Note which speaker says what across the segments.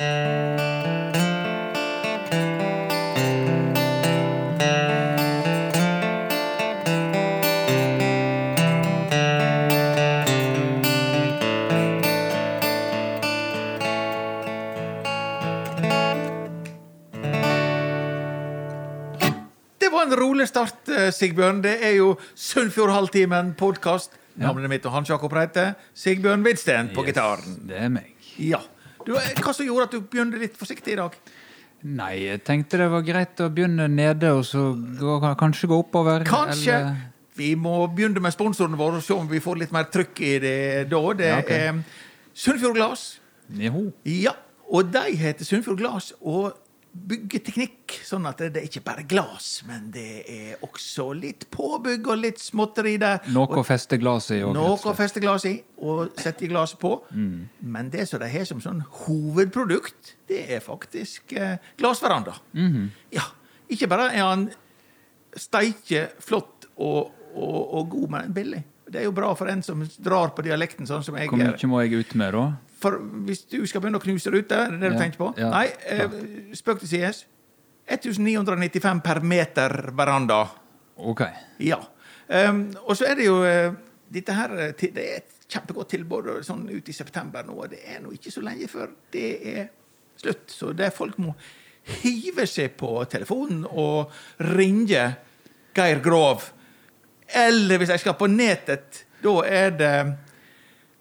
Speaker 1: Det var en rolig start, eh, Sigbjørn. Det er jo Sunnfjordhalvtimen podkast. Navnet mitt er Hans Jakob Reite. Sigbjørn Hvidsten på gitaren.
Speaker 2: Det er meg.
Speaker 1: Ja. Du, eh, hva som gjorde at du begynte litt forsiktig i dag?
Speaker 2: Nei, jeg tenkte det var greit å begynne nede, og så gå, kanskje gå oppover.
Speaker 1: Kanskje
Speaker 2: eller-
Speaker 1: vi må begynne med sponsoren vår og se om vi får litt mer trykk i det da. Det
Speaker 2: Ja, okay.
Speaker 1: er Sunnfjord Glas.
Speaker 2: Jo.
Speaker 1: Ja, og de heter Sunnfjord Glas og byggeteknikk. Sånn at det er ikke bare glas, men det er også litt påbygg og litt småtteri der.
Speaker 2: Noe å feste glasset i.
Speaker 1: Noe å feste glasset i og sette glasset på.
Speaker 2: Mm.
Speaker 1: Men det som de har som sånn hovedprodukt, det er faktisk eh, glassveranda.
Speaker 2: Mm -hmm.
Speaker 1: Ja, ikke bare er han steike, flott og, og, og god, men billig. Det er jo bra for en som drar på dialekten, sånn som jeg
Speaker 2: Hvor mye må jeg ut med, da?
Speaker 1: For hvis du skal begynne å knuse rute, er det det du
Speaker 2: Ja,
Speaker 1: tenker på?
Speaker 2: ja,
Speaker 1: Nei, eh, spøk til sides. 1995 per meter veranda.
Speaker 2: Ok.
Speaker 1: Ja. Um, og så er det jo uh, dette her eh, Det er et kjempegodt tilbud sånn ut i september nå, og det er nå ikke så lenge før det er slutt. Så det er folk må hive seg på telefonen og ringe Geir Grov. Eller hvis jeg skal på nettet, da er det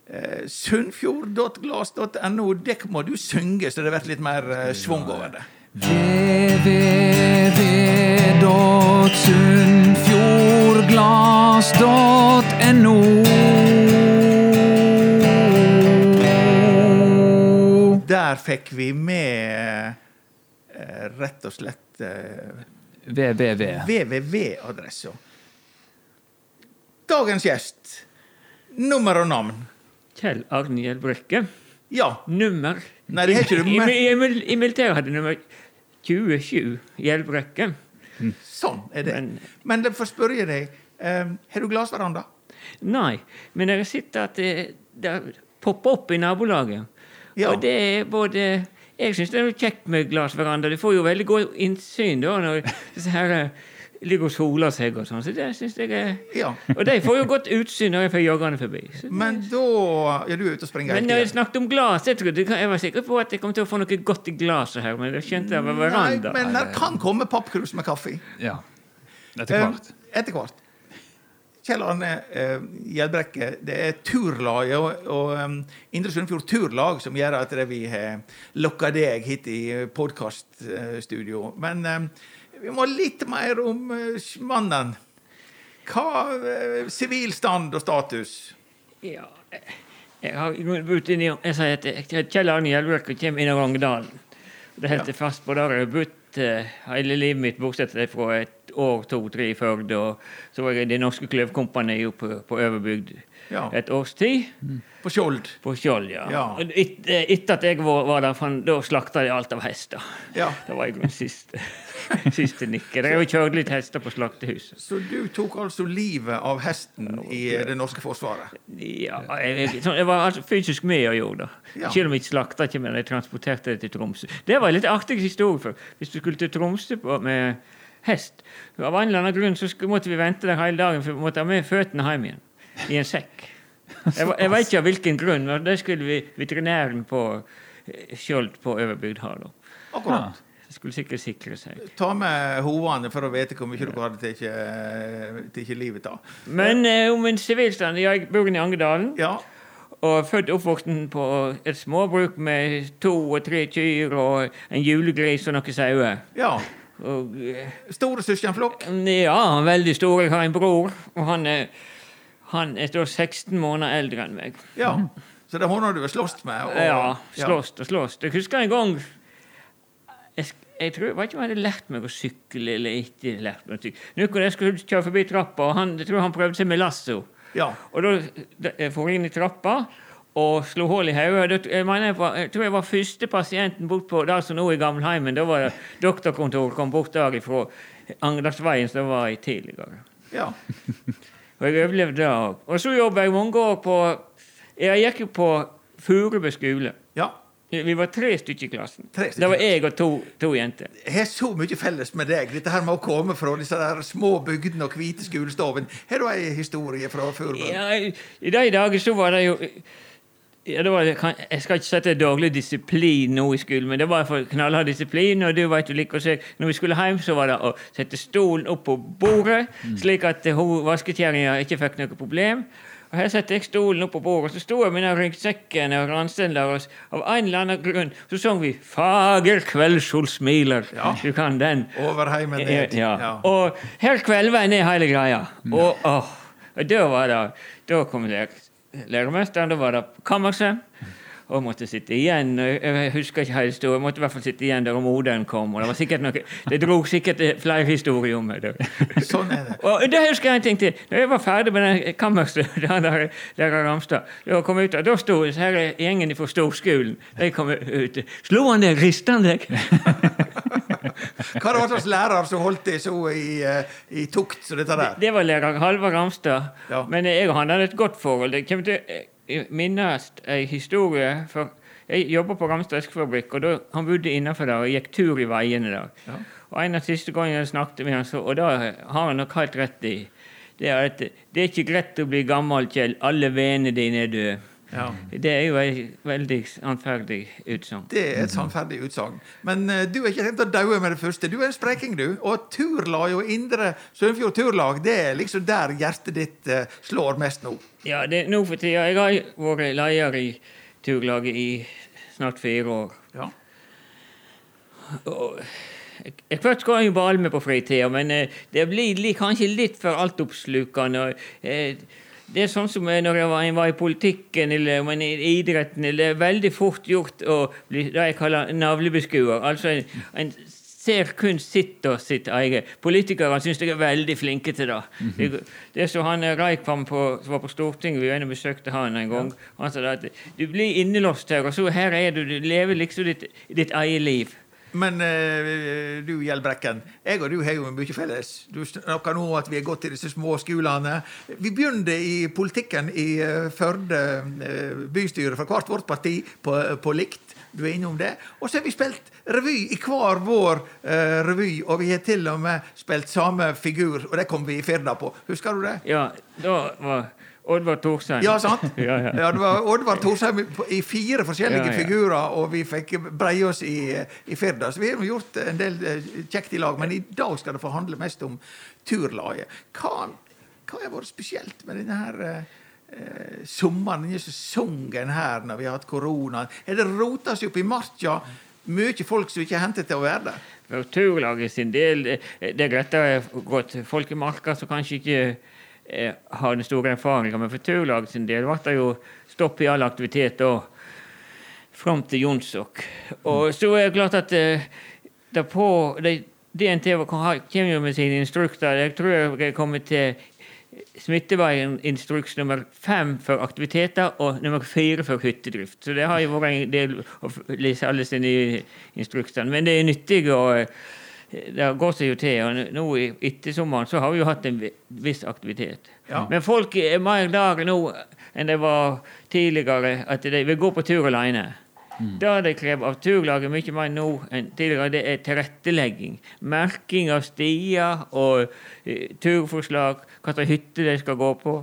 Speaker 1: eh, sunnfjord.glas.no. Det må du synge, så det blir litt mer eh, svung over det.
Speaker 2: www.sunnfjordglas.no.
Speaker 1: Der fikk vi med eh, rett og slett eh,
Speaker 2: www.
Speaker 1: www-adressa. Dagens gjest. Nummer og navn.
Speaker 3: Kjell Arnhild Brekke.
Speaker 1: Ja.
Speaker 3: Nummer
Speaker 1: Nei, det har ikke du
Speaker 3: I, i, i, militæret hadde nummer 27 Hjelbrekke.
Speaker 1: Sånn er det.
Speaker 3: Men
Speaker 1: Men det får spørre deg, eh, har du glassveranda?
Speaker 3: nei. Men jeg har sett at det, det popper opp i nabolaget.
Speaker 1: Ja.
Speaker 3: Og det er både Jeg syns det er kjekt med glassveranda. Du får jo veldig godt innsyn da når disse her eh, ligger og soler seg og sånn. Så det syns jeg er
Speaker 1: Ja.
Speaker 3: Og de får jo godt utsyn når jeg får joggende forbi. Så det-
Speaker 1: Men da Ja, du er ute og springer
Speaker 3: Men når jeg snakket om glass, jeg, trodde, jeg var sikker på at jeg kom til å få noe godt i glasset her, men jeg skjønte det var
Speaker 1: Nei, men det kan komme pappkrus med kaffe.
Speaker 2: Ja. Etter hvert.
Speaker 1: Eh, etter hvert. Kjell Arne eh, Gjelbrekke, det er turlaget og, og um, Indre Sunnfjord Turlag som gjør at vi har lokka deg hit i podkaststudio. Men eh, vi må litt mer om eh, mannen. Hva eh, Sivil stand og status?
Speaker 3: Ja, jeg har bodd inni Jeg sier at heter Kjell Arne Gjelbrekke og kommer inn i Rangedalen. Det holdt jeg fast på. Der har jeg bodd eh, hele livet mitt, bortsett fra et år, to, tre i Førde. Og så var jeg i Det Norske Kløvkompani på, på Øverbygd
Speaker 1: Ja,
Speaker 3: et års tid.
Speaker 1: på Skjold.
Speaker 3: På Skjold, ja.
Speaker 1: Ja.
Speaker 3: Et- eh, Etter at jeg var, var der, for da slakta de alt av hester.
Speaker 1: Ja.
Speaker 3: Det var jeg min siste, siste nikket. Jeg har jo kjørt litt hester på slaktehuset.
Speaker 1: Så du tok altså livet av hesten i det norske forsvaret?
Speaker 3: Ja, jeg, jeg, sånn, jeg var altså fysisk med og gjorde det.
Speaker 1: Ja.
Speaker 3: Selv om jeg slakta ikke, men jeg transporterte det til Tromsø. Det var en litt artig historie. for Hvis du skulle til Tromsø på, med hest Av en eller annen grunn så måtte vi vente der hele dagen, for vi måtte ha med føttene hjem igjen. I en sekk. Jeg, jeg vet ikke av hvilken grunn, men det skulle vi veterinæren på eh, Skjold på Øverbygd ha. da.
Speaker 1: Akkurat.
Speaker 3: Skulle sikkert sikre seg.
Speaker 1: Ta med hovene for å vite hvor mye dere hadde tatt livet av.
Speaker 3: Men eh, om en sivilstand Jeg bor i Angedalen.
Speaker 1: Ja,
Speaker 3: Og født og oppvoksen på et småbruk med to og tre kyr og en julegris og noen sauer.
Speaker 1: ja.
Speaker 3: Og eh,
Speaker 1: Store søskenflokk.
Speaker 3: ja, veldig stor. Jeg har en bror, og han er, han er da 16 måneder eldre enn meg.
Speaker 1: Ja. Så det er hun du har slåss med? og-
Speaker 3: Ja, slåss og slåss. Jeg husker en gang Jeg, jeg tror, jeg vet ikke om jeg hadde lært meg å sykle eller ikke. lært meg å sykle. Nå jeg skulle kjøre forbi trappa, og han, jeg tror han prøvde seg med lasso.
Speaker 1: Ja.
Speaker 3: Og da da- jeg for inn i trappa og slo hull i hodet. Jeg, jeg, jeg tror jeg var første pasienten bort på der som nå er Gamleheimen. Da var det doktorkontoret kom bort der fra Angerdalsveien, som det var i tidligere.
Speaker 1: ja.
Speaker 3: Og jeg overlevde det òg. Og så jobba jeg mange år på Jeg gikk jo på Furube skole.
Speaker 1: Ja.
Speaker 3: Vi var tre stykker i klassen.
Speaker 1: Tre stykker.
Speaker 3: Det var jeg og to, to jenter.
Speaker 1: Jeg har så mye felles med deg. Dette her med å komme fra disse der små bygdene og hvite skolestoven. Har du ei historie fra Furube?
Speaker 3: Ja, I de dager så var det jo ja, det var, jeg skal ikke sette dårlig disiplin nå i skolen, men det var for knallhard disiplin. og du vet like å se, Når vi skulle hjem, så var det å sette stolen opp på bordet, slik at vaskekjerringa ikke fikk noe problem. Og Her satte jeg stolen opp på bordet, og så sto jeg med den ryggsekken og ransten der, og av en eller annen grunn så sang vi 'Fager kveldssol smiler'.
Speaker 1: Ja.
Speaker 3: Du kan den.
Speaker 1: Over heimen ned.
Speaker 3: Ja.
Speaker 1: Ja.
Speaker 3: Og her kvelva jeg ned hele greia. Og, åh, og da var det Da kom lærer, læremesteren, da var det kammerset. Og måtte sitte igjen. Jeg husker ikke helt historien. Jeg måtte i hvert fall sitte igjen der moderen kom. Og det var sikkert noe Det dro sikkert flere historier om meg.
Speaker 1: Sånn er det.
Speaker 3: Og da husker jeg en ting til. Da jeg var ferdig med den kammerset, der, der, der Ramstad, da kom jeg ut, og da sto disse gjengen fra storskolen. De kom ut. Slo han deg? Rista han deg?
Speaker 1: Hva var det slags lærer som holdt deg så i, eh, i tukt som dette der?
Speaker 3: Det var lærer Halvard Ramstad.
Speaker 1: Ja.
Speaker 3: Men jeg og han hadde et godt forhold. Jeg kommer til å minnes ei historie. for Jeg jobba på Ramstad eskefabrikk, og da, han bodde innenfor der og gikk tur i veiene der.
Speaker 1: Ja.
Speaker 3: Og En av siste gangene jeg snakket med han, så, og da har han nok helt rett i det er at det er ikke greit å bli gammel, Kjell. Alle vennene dine er døde.
Speaker 1: Ja.
Speaker 3: Det er jo et veldig sannferdig utsagn.
Speaker 1: Det er et sannferdig utsagn. Men uh, du er ikke tenkt å daue med det første. Du er en spreking, du. Og turlag og Indre Sunnfjord Turlag, det er liksom der hjertet ditt uh, slår mest nå.
Speaker 3: Ja, det, er nå for tida Jeg har vært leder i turlaget i snart fire år.
Speaker 1: Ja.
Speaker 3: Og jeg- først går jeg jo bale med på fritida, men eh, det blir kanskje litt for altoppslukende. eh, Det er sånn som når jeg var, i politikken eller i idretten. Det er veldig fort gjort å bli det jeg kaller navlebeskuer. Altså en, en ser kun sitt og sitt eget. Politikere syns jeg er veldig flinke til det. Det, det er så han eh, Reikvam på, som var på Stortinget, vi var og besøkte han en gang. Han sa det at du blir innelåst her, og så her er du. Du lever liksom ditt, ditt eget liv.
Speaker 1: Men uh, du, Gjell Brekken, jeg og du har jo mye felles. Du snakker nå om at vi har gått i disse små skolene. Vi begynte i politikken i uh, Førde uh, bystyre fra hvert vårt parti på, på likt. Du er innom det. Og så har vi spilt revy i hver vår revy, og vi har til og med spilt samme figur, og det kom vi i Firda på. Husker du det?
Speaker 3: Ja, da var Oddvar Thorsheim
Speaker 1: Ja, sant?
Speaker 3: Ja, ja.
Speaker 1: Ja, det var Oddvar Thorsheim i fire forskjellige figurer, og vi fikk breie oss i, i Firda. Så vi har gjort en del eh, kjekt i lag, men i dag skal det få handle mest om turlaget. Hva, hva har vært spesielt med denne her eh, sommeren, denne sesongen her, når vi har hatt korona? Er det rota seg opp i marka? Mye folk som ikke er hentet til å være der?
Speaker 3: For turlaget sin del, det, er greit å gå til folk i marka som kanskje ikke eh, har den store erfaringa, med for turlaget sin del ble det jo stopp i all aktivitet da fram til Jonsok. Og så er det klart at eh, det på DNT kommer jo med sine instrukser. Jeg tror jeg er kommet til smitteveiinstruks nummer fem for aktiviteter og nummer fire for hyttedrift. Så det har jo vært en del å lese alle sine instrukser. Men det er nyttig og det går seg jo til. og Nå i ettersommeren så har vi jo hatt en viss aktivitet.
Speaker 1: Ja.
Speaker 3: Men folk er mer der nå enn det var tidligere, at de vil gå på tur alene. Det det krever av turlaget mye mer nå enn tidligere, det er tilrettelegging. Merking av stier og uh, turforslag, hvilke hytter de skal gå på.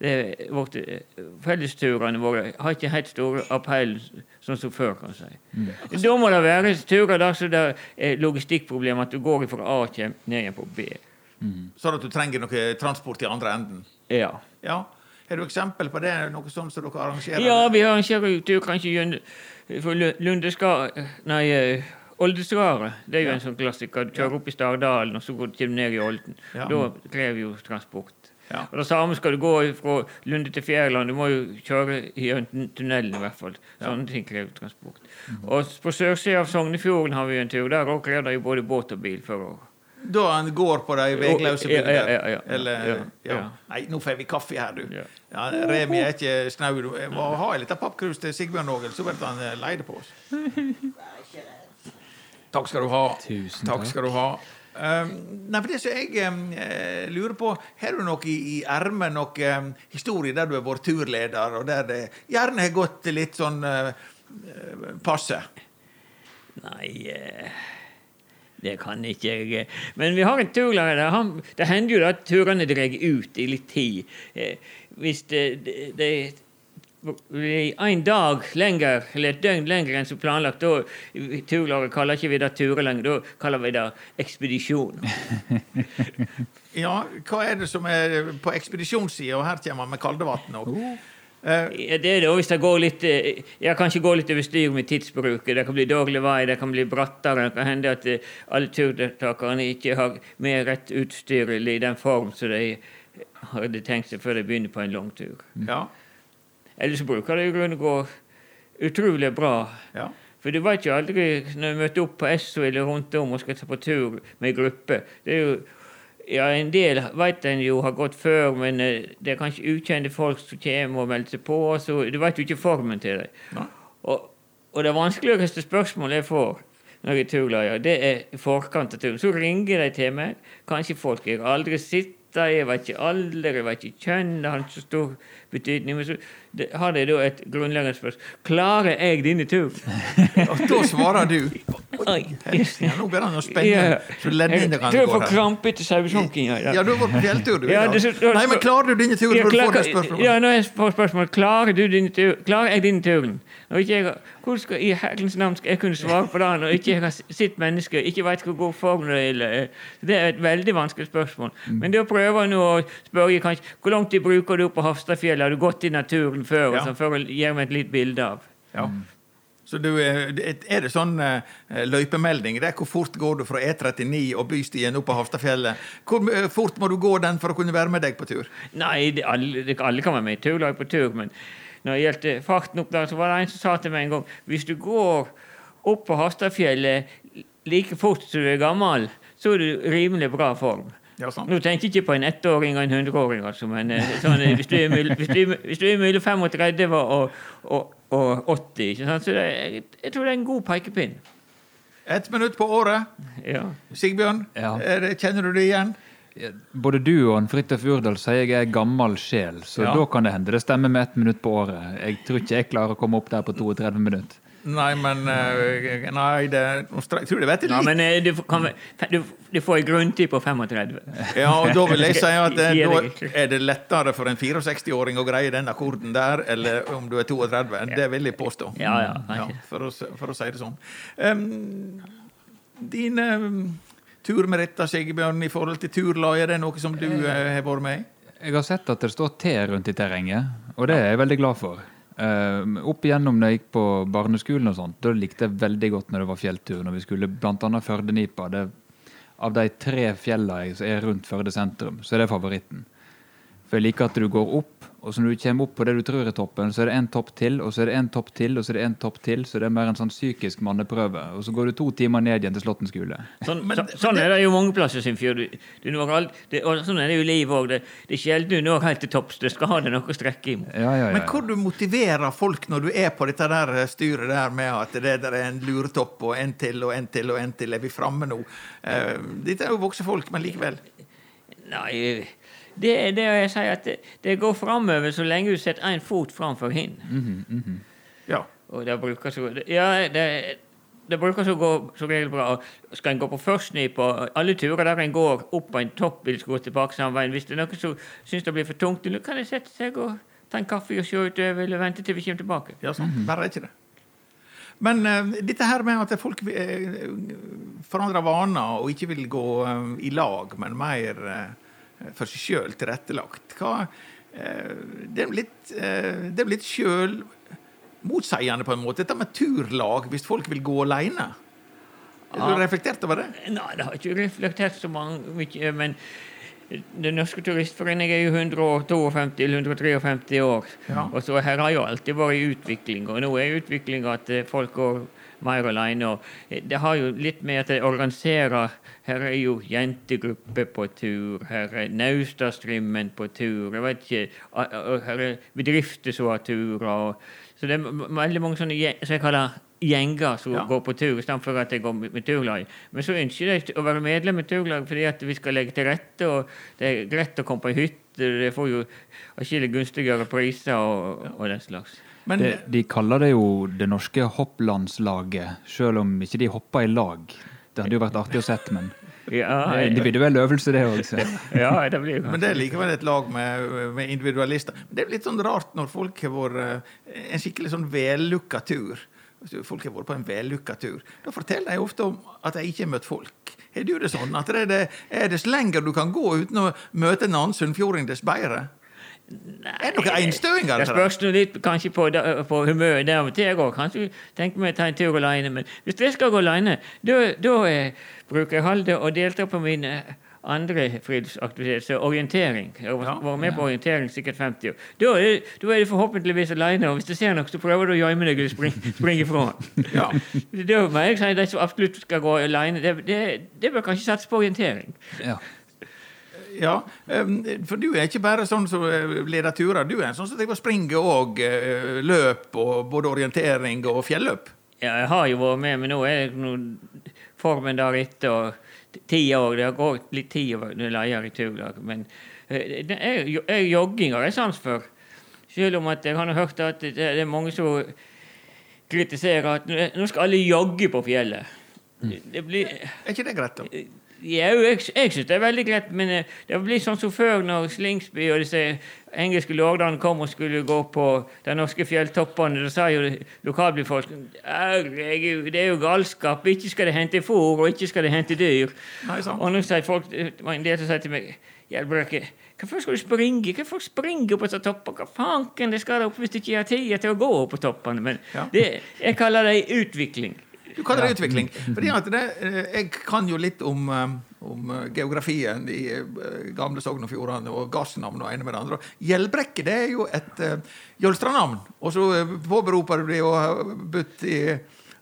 Speaker 3: Det vårt, eh, Fellesturene våre har ikke helt stor appell sånn som før, kan si. Mm. Da må det være turer der så det er logistikkproblem, at du går fra A og kommer ned igjen på B.
Speaker 1: Sånn at du trenger noe transport i andre enden?
Speaker 3: Ja.
Speaker 1: Ja. Har du eksempel på det? Noe sånt som dere arrangerer?
Speaker 3: Ja, vi arrangerer jo tur kanskje for Lundeskar... Nei, eh, Det er jo
Speaker 1: Ja.
Speaker 3: en sånn klassiker. Du kjører opp i Stardalen, og så går du ned i Olden.
Speaker 1: Ja.
Speaker 3: Da krever jo transport.
Speaker 1: Ja.
Speaker 3: Og det samme skal du gå fra Lunde til Fjærland. Du må jo kjøre gjennom tunnelen i hvert fall. Sånne ting krever transport. Og på sørsida av Sognefjorden har vi en tur. Der òg krever det jo både båt og bil for å
Speaker 1: Da en går på de vegløse
Speaker 3: Ja, ja, ja, ja, ja.
Speaker 1: Eller,
Speaker 3: Ja,
Speaker 1: ja.
Speaker 3: ja.
Speaker 1: Nei, nå får vi kaffe her, du.
Speaker 3: Ja.
Speaker 1: Ja, Remi er ikke snau. Jeg må ha en liten pappkrus til Sigbjørn Ågel, så blir han eh, leide på oss. Takk skal du ha.
Speaker 2: Tusen
Speaker 1: Takk
Speaker 2: takk.
Speaker 1: skal du ha. Um, nei, for det som jeg eh, lurer på, Har du noe i, ermet, noe um, historie der du har vært turleder, og der det gjerne har gått litt sånn eh, eh, passe?
Speaker 3: Nei Det kan ikke jeg. Men vi har en turleder. Han, det hender jo at turene drar ut i litt tid. Hvis det, det, det en dag lenger, eller et døgn lenger enn som planlagt, da turlaget kaller ikke vi det turer lenger, da kaller vi det ekspedisjon.
Speaker 1: Ja, hva er det som er på ekspedisjonssida? Og her kommer man med kaldevann òg.
Speaker 3: Ja, det er det, og hvis det går litt eh, Jeg kan ikke gå litt over styr med tidsbruket. Det kan bli dårlig vei, det kan bli brattere. Det kan hende at eh, alle turdeltakerne ikke har med rett utstyr i den form som de hadde tenkt seg før de begynner på en lang tur.
Speaker 1: Ja.
Speaker 3: Eller så bruker det i grunnen gå utrolig bra.
Speaker 1: ja.
Speaker 3: For du vet jo aldri når du møter opp på Esso eller rundt om og skal ta på tur med gruppe. Det er jo ja, En del vet en jo har gått før, men eh, det er kanskje ukjente folk som kommer og melder seg på. så Du vet jo ikke formen til dem. Og, og det vanskeligste spørsmålet jeg får når jeg er turleder, det er i forkant av turen. Så ringer de til meg. Kanskje folk jeg aldri sett, jeg vet ikke alder, jeg vet ikke kjønn. Det har ikke så stor betydning. Men så det, har de da et grunnleggende spørsmål. Klarer jeg denne turen?
Speaker 1: Og da svarer du
Speaker 3: Oi.
Speaker 1: ja, Nå begynner han å spenne.
Speaker 3: Ja.
Speaker 1: Så
Speaker 3: Jeg jeg får
Speaker 1: her.
Speaker 3: krampe etter sauesonkinga i.
Speaker 1: Ja, du har vært på fjelltur, du.
Speaker 3: Ja, det- det-
Speaker 1: Nei, men klarer du denne turen
Speaker 3: Ja,
Speaker 1: du får
Speaker 3: klar-
Speaker 1: det spørsmålet?
Speaker 3: Ja, når jeg får spørsmål Klarer du denne turen? klarer jeg denne turen? Når ikke jeg, har- hvor skal, I herrens navn skal jeg kunne svare på det når ikke jeg har sett mennesker, ikke vet hvor god form det er? Det er et veldig vanskelig spørsmål. Men da prøver jeg nå å spørre kanskje Hvor langt de bruker du på Hafstadfjellet? Har du gått i naturen før?
Speaker 1: Ja.
Speaker 3: og sånn, for å gi meg et litt bilde av.
Speaker 1: Ja. Så du, er er det sånn eh, løypemelding? Det er Hvor fort går du fra E39 og bystien opp på Hafstadfjellet? Hvor eh, fort må du gå den for å kunne være med deg på tur?
Speaker 3: Nei, det, alle, det, alle kan være med i turlag på tur, men når det gjaldt farten opp der, så var det en som sa til meg en gang hvis du går opp på Hastafjellet like fort som du er gammel, så er du rimelig bra form.
Speaker 1: Ja.
Speaker 3: Nå tenker jeg ikke på en ettåring og en hundreåring, altså, men eh, sånn, eh, hvis, du er, hvis, du hvis du er mellom 35 og, og, og 80, ikke sant? så det, jeg, jeg tror det er en god pekepinn.
Speaker 1: Ett minutt på året.
Speaker 3: Ja.
Speaker 1: Sigbjørn,
Speaker 2: Ja.
Speaker 1: er kjenner du det igjen?
Speaker 2: Både du og en Fridtjof Urdal sier jeg er gammel sjel, så
Speaker 1: Ja.
Speaker 2: da kan det hende det stemmer med ett minutt på året. Jeg tror ikke jeg klarer å komme opp der på 32 minutter.
Speaker 1: Nei, men eh, Nei, det, jeg tror det vet jeg
Speaker 3: Ja, men eh, du, kan, du, du får en grunntid på 35.
Speaker 1: Ja, og da vil jeg si at eh, da er det lettere for en 64-åring å greie den akkorden der, eller om du er 32. Det vil jeg påstå.
Speaker 3: Ja, ja,
Speaker 1: for, å, for å si det sånn. Um, din med dette, Sigbjørn, i forhold til turlag, er det noe som du eh, har vært med i?
Speaker 2: Jeg har sett at det står T rundt i terrenget, og det er jeg veldig glad for. Uh, opp igjennom da jeg gikk på barneskolen, og sånt, da likte jeg veldig godt når det var fjelltur. Når vi skulle bl.a. Førdenipa. Det, av de tre fjellene som er rundt Førde sentrum, så er det favoritten. For jeg liker at du går opp, og så når du kommer opp på det du tror er toppen, så er det en topp til, og så er det en topp til, og så er det en topp til. Så det er mer en sånn psykisk manneprøve. Og så går du to timer ned igjen til Slåtten skole.
Speaker 3: Sånn,
Speaker 1: Men
Speaker 3: så,
Speaker 1: det-
Speaker 3: sånn er det jo mange plasser, Simfjord. Du, du når alt, det, og sånn er det jo livet òg. Det, det er sjelden du når helt til topps. Du skal ha det noe å strekke imot.
Speaker 2: Ja, ja, ja.
Speaker 1: Men hvor du motiverer folk når du er på dette der eh, styret der med at det der er en luretopp og en til og en til og en til, er vi framme nå? Uh, dette er jo voksne folk, men likevel.
Speaker 3: Nei, det er det jeg sier at det, det går framover så lenge du setter én fot framfor hin.
Speaker 1: Ja.
Speaker 3: Og det bruker så Ja, det, det bruker så gå så regel bra. Og Skal en gå på førstny på alle turer der en går opp på en topp, vil gå tilbake samme veien. Hvis det er noe som syns det blir for tungt, så kan en sette seg og ta en kaffe og se utover, eller vente til vi kommer tilbake.
Speaker 1: Ja, sånn. Bare er ikke det. Men uh, dette her med at folk uh, forandrer vaner og ikke vil gå uh, i lag, men mer for seg sjøl tilrettelagt hva, eh, Det er litt, uh, det er litt sjøl motsigende på en måte. Dette med turlag, hvis folk vil gå aleine. Har du reflektert over det?
Speaker 3: Nei, det har ikke reflektert så mye, men Den norske turistforening er jo 152 eller 153 år.
Speaker 1: Ja.
Speaker 3: Og så her har jo alltid vært utvikling, og nå er utviklinga at eh, folk går mer alene. Og eh, det har jo litt med at de organiserer Her er jo jentegruppe på tur, her er Naustastrimmen på tur, jeg vet ikke, og- og her er bedrifter som har turer. og- Så det er veldig mange sånne som jeg kaller gjenger som
Speaker 1: Ja.
Speaker 3: går på tur, istedenfor at jeg går med, turlag. Men så ønsker de å være medlem i turlag fordi at vi skal legge til rette, og det er greit å komme på hytte. Det får jo atskillig gunstigere priser og, og den slags.
Speaker 1: Men
Speaker 2: Det, de kaller det jo det norske hopplandslaget, selv om ikke de hopper i lag. Det hadde jo vært artig å sett, men
Speaker 3: Ja,
Speaker 2: det er individuell øvelse, det òg.
Speaker 3: ja, det blir
Speaker 1: Men det er likevel et lag med, med individualister. Men det er litt sånn rart når folk har vært eh, en skikkelig sånn vellukka tur. Folk har vært på en vellukka tur. Da forteller de ofte om at de ikke har møtt folk. Har du det sånn at det er, det, er dess lenger du kan gå uten å møte en annen sunnfjording, dess bedre? Er det noen einstøinger
Speaker 3: Det spørs nå litt kanskje på, på humøret der og til. Kanskje tenker meg å ta en tur alene. Men hvis jeg skal gå alene, da eh, bruker jeg Halde og delta på min eh, andre friluftsaktivitet, så orientering. Jeg har
Speaker 1: Ja,
Speaker 3: vært med på orientering sikkert 50 år. Da er, da er du forhåpentligvis alene, og hvis du ser noe, så prøver du å gjemme deg eller springe, springe ifra.
Speaker 1: Ja.
Speaker 3: Da må jeg si de som absolutt skal gå alene, det, det, det bør kanskje satse på orientering.
Speaker 2: Ja.
Speaker 1: Ja, for du er ikke bare sånn som eh, leder turer. Du er en sånn som driver og springer og eh, løp, og både orientering og fjelløp.
Speaker 3: Ja, jeg har jo vært med, men nå er det noen formen der etter. og ti år, Det har gått litt tid å leder i turlag. Men jeg, det er, er jogging har jeg sans for. Selv om at jeg har hørt at det er mange som kritiserer at nå- skal alle jogge på fjellet. Det blir...
Speaker 1: Er ikke det greit, da?
Speaker 3: Ja, jeg, jeg syns det er veldig greit, men eh, det blir sånn som før, når Slingsby og disse engelske lordene kom og skulle gå på de norske fjelltoppene. Da sa jo lokalbefolkningen det er jo galskap. Ikke skal de hente fôr, og ikke skal de hente dyr.
Speaker 1: Nei.
Speaker 3: Og nå sier folk, det var en del som sier til meg Hjelbrøkke, hvorfor skal du springe? Hvorfor springe opp på disse toppene? Hva fanken det skal opp hvis du ikke har tid til å gå opp på toppene? Men
Speaker 1: Ja.
Speaker 3: det, jeg kaller det utvikling.
Speaker 1: Du kaller det utvikling. Fordi at det, eh, jeg kan jo litt om, eh, om eh, geografien i gamle Sogn og Fjordane og gassnavn og ene med det andre. Gjeldbrekke det er jo et uh, Jølstranavn. Og så påberoper du det å ha bodd i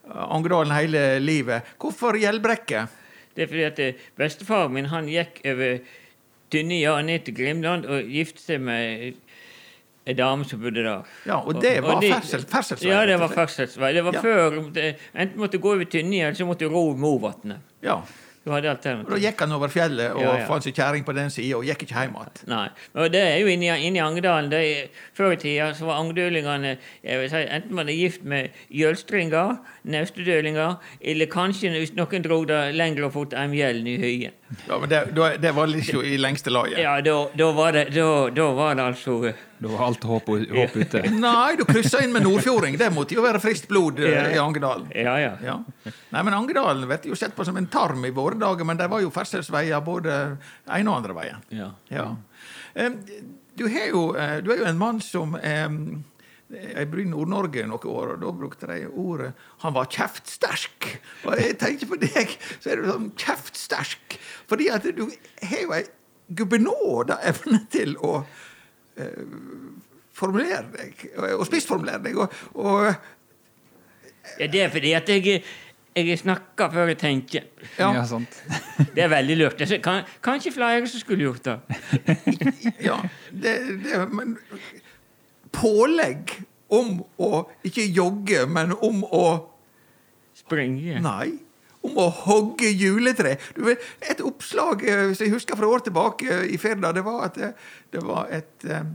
Speaker 1: Angerdalen hele livet. Hvorfor Gjeldbrekke?
Speaker 3: Det er fordi at bestefaren min han gikk over tynne og ned til Grimland og giftet seg med en dame som bodde der.
Speaker 1: Ja, og det var
Speaker 3: de-
Speaker 1: fersel, ferselsvei.
Speaker 3: Ja, det var ferdselsvei. Det var
Speaker 1: Ja.
Speaker 3: før det, Enten måtte du gå over Tynni, eller så måtte du ro Movatnet.
Speaker 1: Ja.
Speaker 3: Du hadde
Speaker 1: Og da gikk han over fjellet og
Speaker 3: Ja, ja.
Speaker 1: fant seg kjerring på den sida og gikk ikke hjem igjen.
Speaker 3: Nei. Og det er jo inni, inni Angedalen. Det er, før i tida så var angdølingene jeg vil si, enten var de gift med jølstringer, naustedølinger, eller kanskje hvis noen dro det lenger og fort mjellen i høyen.
Speaker 1: Ja, men det, da- det var liksom i lengste laget.
Speaker 3: Ja, da, da, var det, da, da var det altså eh,
Speaker 2: Da var alt håp, håp ute.
Speaker 1: Nei, du kryssa inn med nordfjording. Det måtte jo være friskt blod eh,
Speaker 3: Ja.
Speaker 1: i Angedalen.
Speaker 3: Ja, ja.
Speaker 1: Ja. Nei, men Angedalen blir jo sett på som en tarm i våre dager, men det var jo ferdselsveier både ene og andre veien.
Speaker 3: ja.
Speaker 1: Ja. Du, har jo, eh, du er jo en mann som Jeg bor i Nord-Norge noen år, og da brukte de ordet 'han var kjeftsterk'. Og jeg tenker på deg, så er du sånn kjeftsterk. Fordi at du har jo ei gubbenåda evne til å eh, formulere deg, og spissformulere deg. Og, og
Speaker 3: Ja, det er fordi at jeg, jeg snakker før jeg tenker.
Speaker 1: Ja.
Speaker 2: Ja, sant.
Speaker 3: Det er veldig lurt. Kan, kanskje flere som skulle gjort det.
Speaker 1: Ja, det, det, men pålegg om å ikke jogge, men om å
Speaker 3: Springe.
Speaker 1: Nei. Om å hogge juletre. Du vet, et oppslag eh, hvis jeg husker fra år tilbake eh, i Firda, det var at det, det var et, eh,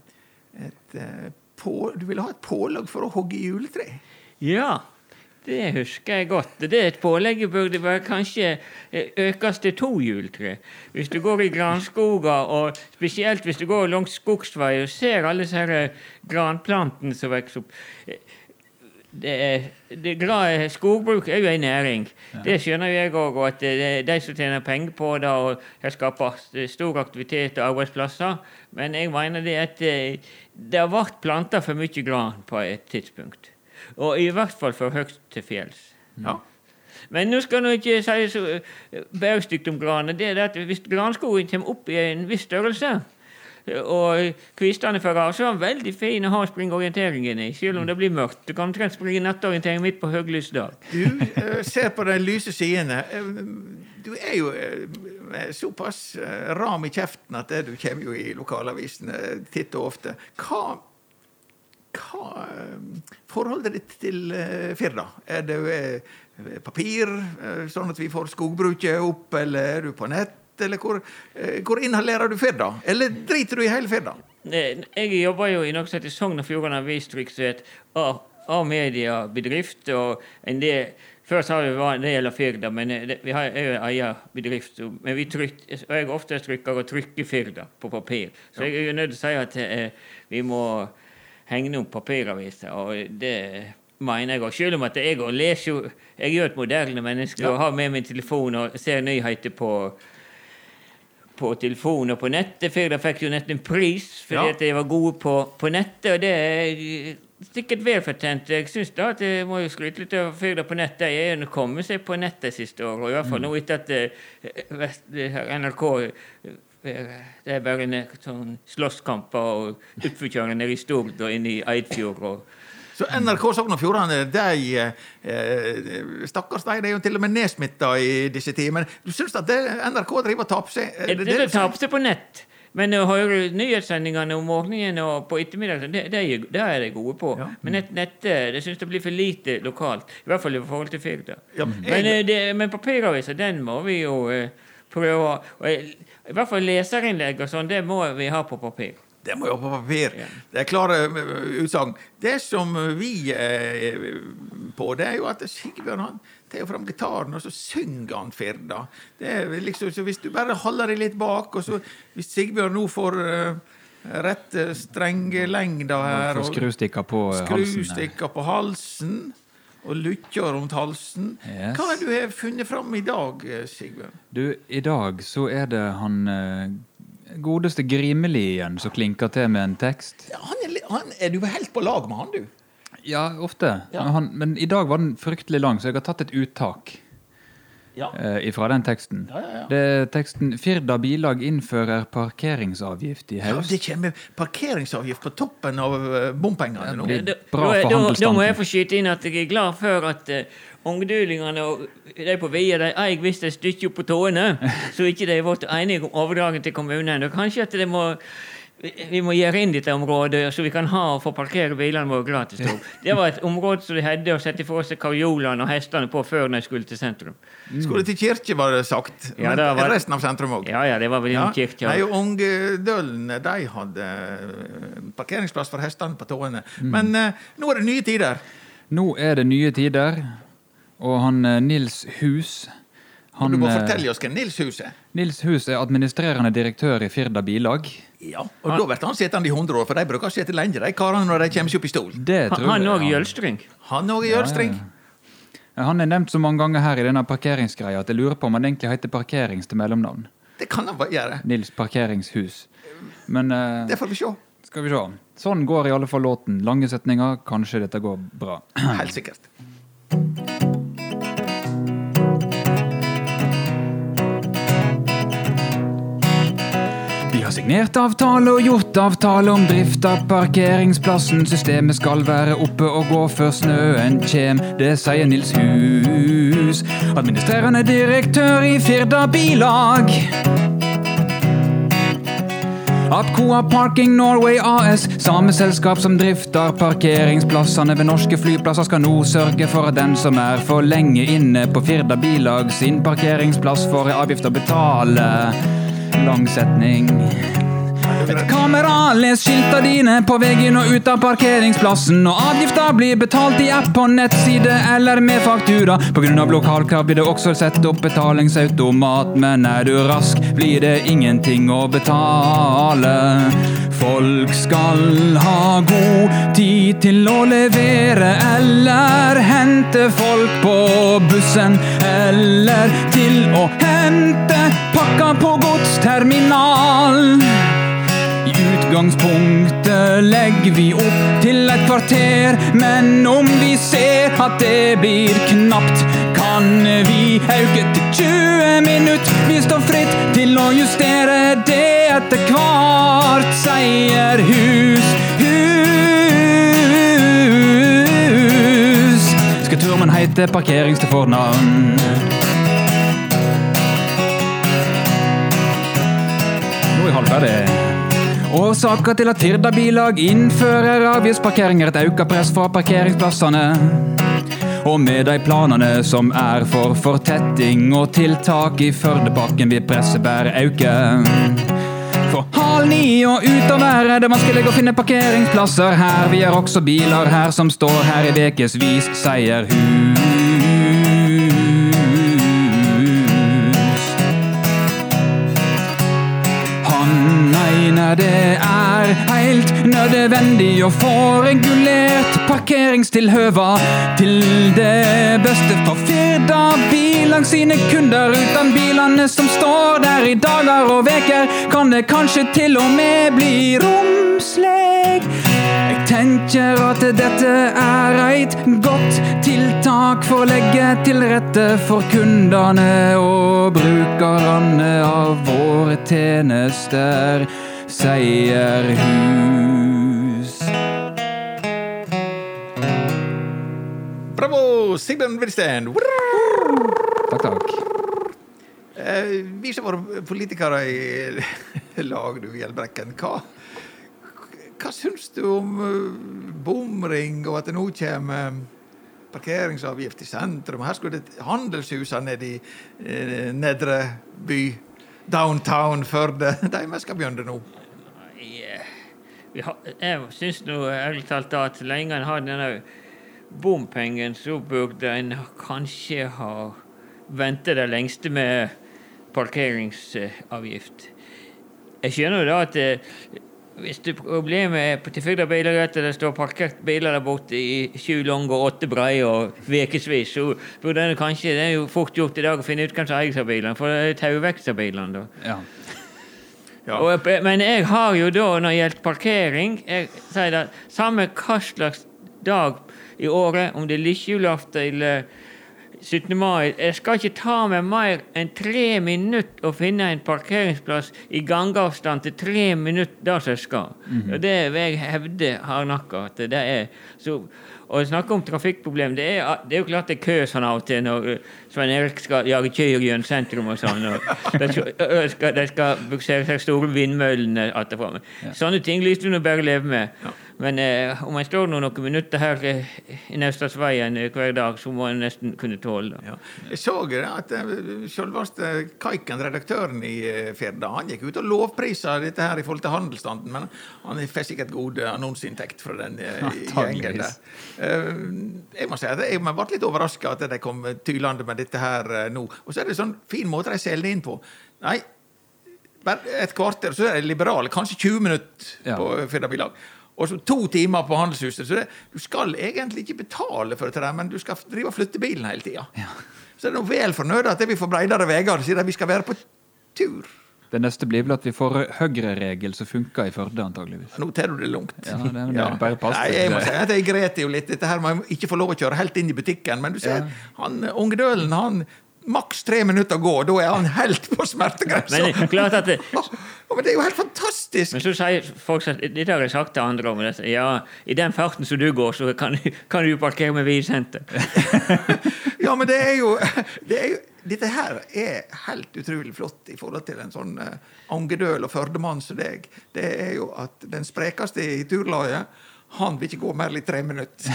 Speaker 1: et eh, på, Du ville ha et pålegg for å hogge juletre.
Speaker 3: Ja, det husker jeg godt. Det er et pålegg burde være kanskje eh, økes til to juletre. Hvis du går i granskoger, og spesielt hvis du går langs skogsvei og ser alle disse her, eh, granplantene som vokser opp eh, det er, det glade Skogbruk er jo en næring. Det skjønner jeg òg. At det er de som tjener penger på det, og det skaper stor aktivitet og arbeidsplasser. Men jeg mener det at det har vært planta for mye gran på et tidspunkt. Og i hvert fall for høyt til fjells.
Speaker 1: Ja.
Speaker 3: Men nå skal jeg ikke si så bergstygt stygt om granen. Det er at hvis granskogen kommer opp i en viss størrelse, eh, og kvistene av, så er veldig fin å ha springorienteringen i, selv om det blir mørkt. Du kan omtrent springe nattorientering midt på høylys dag.
Speaker 1: Du eh, ser på de lyse sidene. Eh, Du er jo eh, såpass eh, ram i kjeften at du kommer jo i lokalavisene titt og ofte. Hva hva eh, forholdet ditt til eh, Firda? Er det eh, papir, sånn at vi får skogbruket opp, eller er du på nett? Eller hvor, hvor inhalerer du Firda? Eller driter du i hele Firda?
Speaker 3: Jeg jobber jo i noe som heter Sogn og Fjordane Avistrykk, som er et A-mediebedrift. og en del før sa vi var del av Firda, men det, vi har jo en egen bedrift. Men vi tryk, og jeg ofte trykker og trykker Firda på papir. Så jeg er jo nødt til å si at eh, vi må hegne opp papiraviser. Og det mener jeg òg. Selv om at jeg leser jo Jeg er jo et moderne menneske og har med min telefon og ser nyheter på på telefon og på nettet. Firda fikk jo nettopp en pris fordi
Speaker 1: Ja.
Speaker 3: at de var gode på, på nettet, og det er sikkert velfortjent. Jeg synes da at jeg må jo skryte litt av Firda på nettet. Er jo kommet seg på nettet siste året, og i hvert fall nå etter at eh, her NRK eh, det er bare en sånn slåsskamper og utforkjøringer nede i Stord og inne i Eidfjord. og
Speaker 1: Så NRK Sogn og Fjordane, de eh, Stakkars de, de er jo til og med nedsmitta i disse tider. Men du syns at det, NRK driver og taper seg? eh,
Speaker 3: Det, det, det taper seg på nett. Men å høre nyhetssendingene om morgenen og på ettermiddagen, det, det, det er de gode på.
Speaker 1: Ja.
Speaker 3: Men nett, nettet det syns jeg blir for lite lokalt. I hvert fall i forhold til Firda.
Speaker 1: Ja,
Speaker 3: Men, eh, men papiravisa, den må vi jo eh, prøve. Jeg- I hvert fall leserinnlegg og sånn, det må vi ha på papir.
Speaker 1: Det må jo på papir.
Speaker 3: Ja.
Speaker 1: Det er klare eh, utsagn. Det som vi er på, det er jo at Sigbjørn han tar jo fram gitaren, og så synger han Firda. Det er liksom, så Hvis du bare holder deg litt bak, og så Hvis Sigbjørn nå får uh, rette strengelengda her
Speaker 2: Og skrustikka på eh, halsen.
Speaker 1: Skrustikka på halsen og lykka rundt halsen
Speaker 2: Yes.
Speaker 1: Hva det du har funnet fram i dag, Sigbjørn?
Speaker 2: Du, i dag så er det han eh, godeste Grimeli igjen som klinker til med en tekst.
Speaker 1: Ja, Han er, han, er du helt på lag med han, du?
Speaker 2: Ja, ofte.
Speaker 1: Ja.
Speaker 2: Men, han, men i dag var den fryktelig lang, så jeg har tatt et uttak
Speaker 1: Ja.
Speaker 2: eh, fra den teksten.
Speaker 1: Ja, ja, ja.
Speaker 2: Det er teksten 'Firda bilag innfører parkeringsavgift i
Speaker 1: Ja, det kommer parkeringsavgift på toppen av eh, bompengene nå.
Speaker 2: blir
Speaker 3: Da,
Speaker 2: bra
Speaker 3: da, da, da må jeg få skyte inn at jeg er glad for at uh, ungdulingene og de på Via de eier visst et stykke opp på tåene, så ikke de ble enige om overdraget til kommunen. Og kanskje at det må vi må gjøre inn dette området, så vi kan ha og få parkere bilene våre gratis. da. Det var et område som de hadde å sette for seg karjolene og hestene på før de skulle til sentrum.
Speaker 1: Skulle til kirke, var det sagt.
Speaker 3: Ja, det var-
Speaker 1: resten av sentrum òg.
Speaker 3: Ja, ja, det var vel
Speaker 1: Ja.
Speaker 3: kirke.
Speaker 1: Nei, Ungdølene de hadde eh, parkeringsplass for hestene på tåene.
Speaker 2: Mm.
Speaker 1: Men eh, nå er det nye tider.
Speaker 2: Nå er det nye tider, og han eh, Nils Hus
Speaker 1: Og du må fortelle oss hvem Nils Hus er.
Speaker 2: Nils Hus er administrerende direktør i Firda Bilag.
Speaker 1: Ja, og da blir han sittende i 100 år, for de bruker å sitte lenge, de karene, når de kommer seg opp i stol.
Speaker 2: Det tror
Speaker 3: Han òg
Speaker 2: han-
Speaker 3: Jølstring.
Speaker 1: Han òg Jølstring.
Speaker 2: Ja, Han er nevnt så mange ganger her i denne parkeringsgreia at jeg lurer på om han egentlig heter Parkerings til mellomnavn.
Speaker 1: Det kan han gjøre.
Speaker 2: Nils Parkeringshus. Men uh,
Speaker 1: Det får vi se.
Speaker 2: skal vi se. Sånn går i alle fall låten. Lange setninger. Kanskje dette går bra.
Speaker 1: Helt sikkert.
Speaker 2: Signert avtale og gjort avtale om drift av parkeringsplassen. Systemet skal være oppe og gå før snøen kjem. Det sier Nils Hus, administrerende direktør i Firda Bilag. Apcoa Parking Norway AS, samme selskap som drifter parkeringsplassene ved norske flyplasser, skal nå sørge for at den som er for lenge inne på Firda Bilag sin parkeringsplass, får en avgift å betale. Lang setning. Et kamera les skilta dine på veggen og ut av parkeringsplassen. Og avgifta blir betalt i app på nettside eller med faktura. Av lokalkrav blir det også satt opp betalingsautomat, men er du rask, blir det ingenting å betale. Folk skal ha god tid til å levere eller hente folk på bussen. Eller til å hente pakka på godsterminal. I utgangspunktet legger vi opp til et kvarter, men om vi ser at det blir knapt, kan vi auke til 20 minutter. Vi står fritt til å justere det etter hvert, sier hus, hus. Skal turmen heite parkerings til fornavn? Nå er jeg halvferdig. Årsaker til at Firda Bilag innfører avgiftsparkering er et økt press fra parkeringsplassene. Og med de planene som er for fortetting og tiltak i Førdebakken vil presset bare øke. For halv ni og utover er det vanskelig å finne parkeringsplasser her. Vi har også biler her som står her i ukevis, sier hus. Det er heilt nødvendig å få regulert parkeringstilhøva til det beste for Firda bil langs sine kunder. Uten bilene som står der i dager og veker, kan det kanskje til og med bli romsleg. Jeg tenker at dette er eit godt tiltak for å legge til rette for kundene og brukerne av våre tjenester, sier hus.
Speaker 1: Bravo, Sigbjørn Wilsten!
Speaker 2: Takk, takk.
Speaker 1: Eh, vi som var politikere i lag, du Gjelbrekken, hva, hva syns du om eh, bomring og at det nå kommer parkeringsavgift i sentrum? Her skulle det handelshusene nede i eh, nedre by, downtown Førde, de skal begynne nå.
Speaker 3: Jeg syns nå ærlig talt da at så lenge en har denne bompengen, så burde en kanskje ha ventet det lengste med parkeringsavgift. Jeg skjønner jo da at eh, hvis det problemet er på tilfeldige biler at det står parkert biler der borte i sju lange og åtte breie og ukevis, så burde en kanskje Det er jo fort gjort i dag å finne ut hvem som eier bilene, for det er bilene da.
Speaker 2: Ja.
Speaker 1: Ja.
Speaker 3: Og, men jeg har jo da, når det gjelder parkering jeg sier det, Samme hva slags dag i året, om det er lillejulaften eller 17. mai Jeg skal ikke ta meg mer enn tre minutter å finne en parkeringsplass i gangavstand til tre minutter der som jeg skal. Og det vil jeg hevde hardnakka at det er så og snakke om trafikkproblem det er, det er jo klart det er kø sånn av og til når Svein Erik skal jage kyr gjennom sentrum og sånn. og De skal, de skal buksere seg store vindmøllene atterfra. Sånne ting lyste du bare leve med. Men eh, om en står nå noen minutter her eh, i Naustdalsveien eh, hver dag, så må en nesten kunne tåle det.
Speaker 1: Ja. Jeg så det at eh, selveste Kaiken, redaktøren i eh, Firda, han gikk ut og lovprisa dette her i forhold til handelsstanden, men han fikk sikkert god annonseinntekt fra den eh, gjengen der. Eh, Jeg må si at jeg ble litt overraska at de kom tylende med dette her eh, nå. Og så er det sånn fin måte de selger det inn på. Nei, bare et kvarter, så er de liberale. Kanskje 20 minutter på ja. Bilag. Og så to timer på handelshuset. Så det, du skal egentlig ikke betale for dette, men du skal drive og flytte bilen hele tida. Så er det noe vel fornøyd at vi får bredere veier, siden vi skal være på tur.
Speaker 2: Det neste blir vel at vi får høyreregel som funker i Førde, antageligvis.
Speaker 1: Nå tar du det langt.
Speaker 2: Ja, det det bare pass
Speaker 1: Nei, jeg må si at jeg gret jo litt. Dette her må jeg ikke få lov å kjøre helt inn i butikken. Men du ser,
Speaker 2: Ja.
Speaker 1: han Ungdølen, han maks tre minutter å gå. Da er han helt på smertegrensa.
Speaker 3: Men det er
Speaker 1: men det er jo helt fantastisk!
Speaker 3: Men så sier folk at dette har jeg sagt til andre om. Ja, I den farten som du går, så kan, kan du parkere med bilsenter.
Speaker 1: Ja, men det er jo, det er jo Dette her er helt utrolig flott i forhold til en sånn uh, angedøl og førdemann som deg. Det er jo at den sprekeste i turlaget, han vil ikke gå mer enn tre minutter.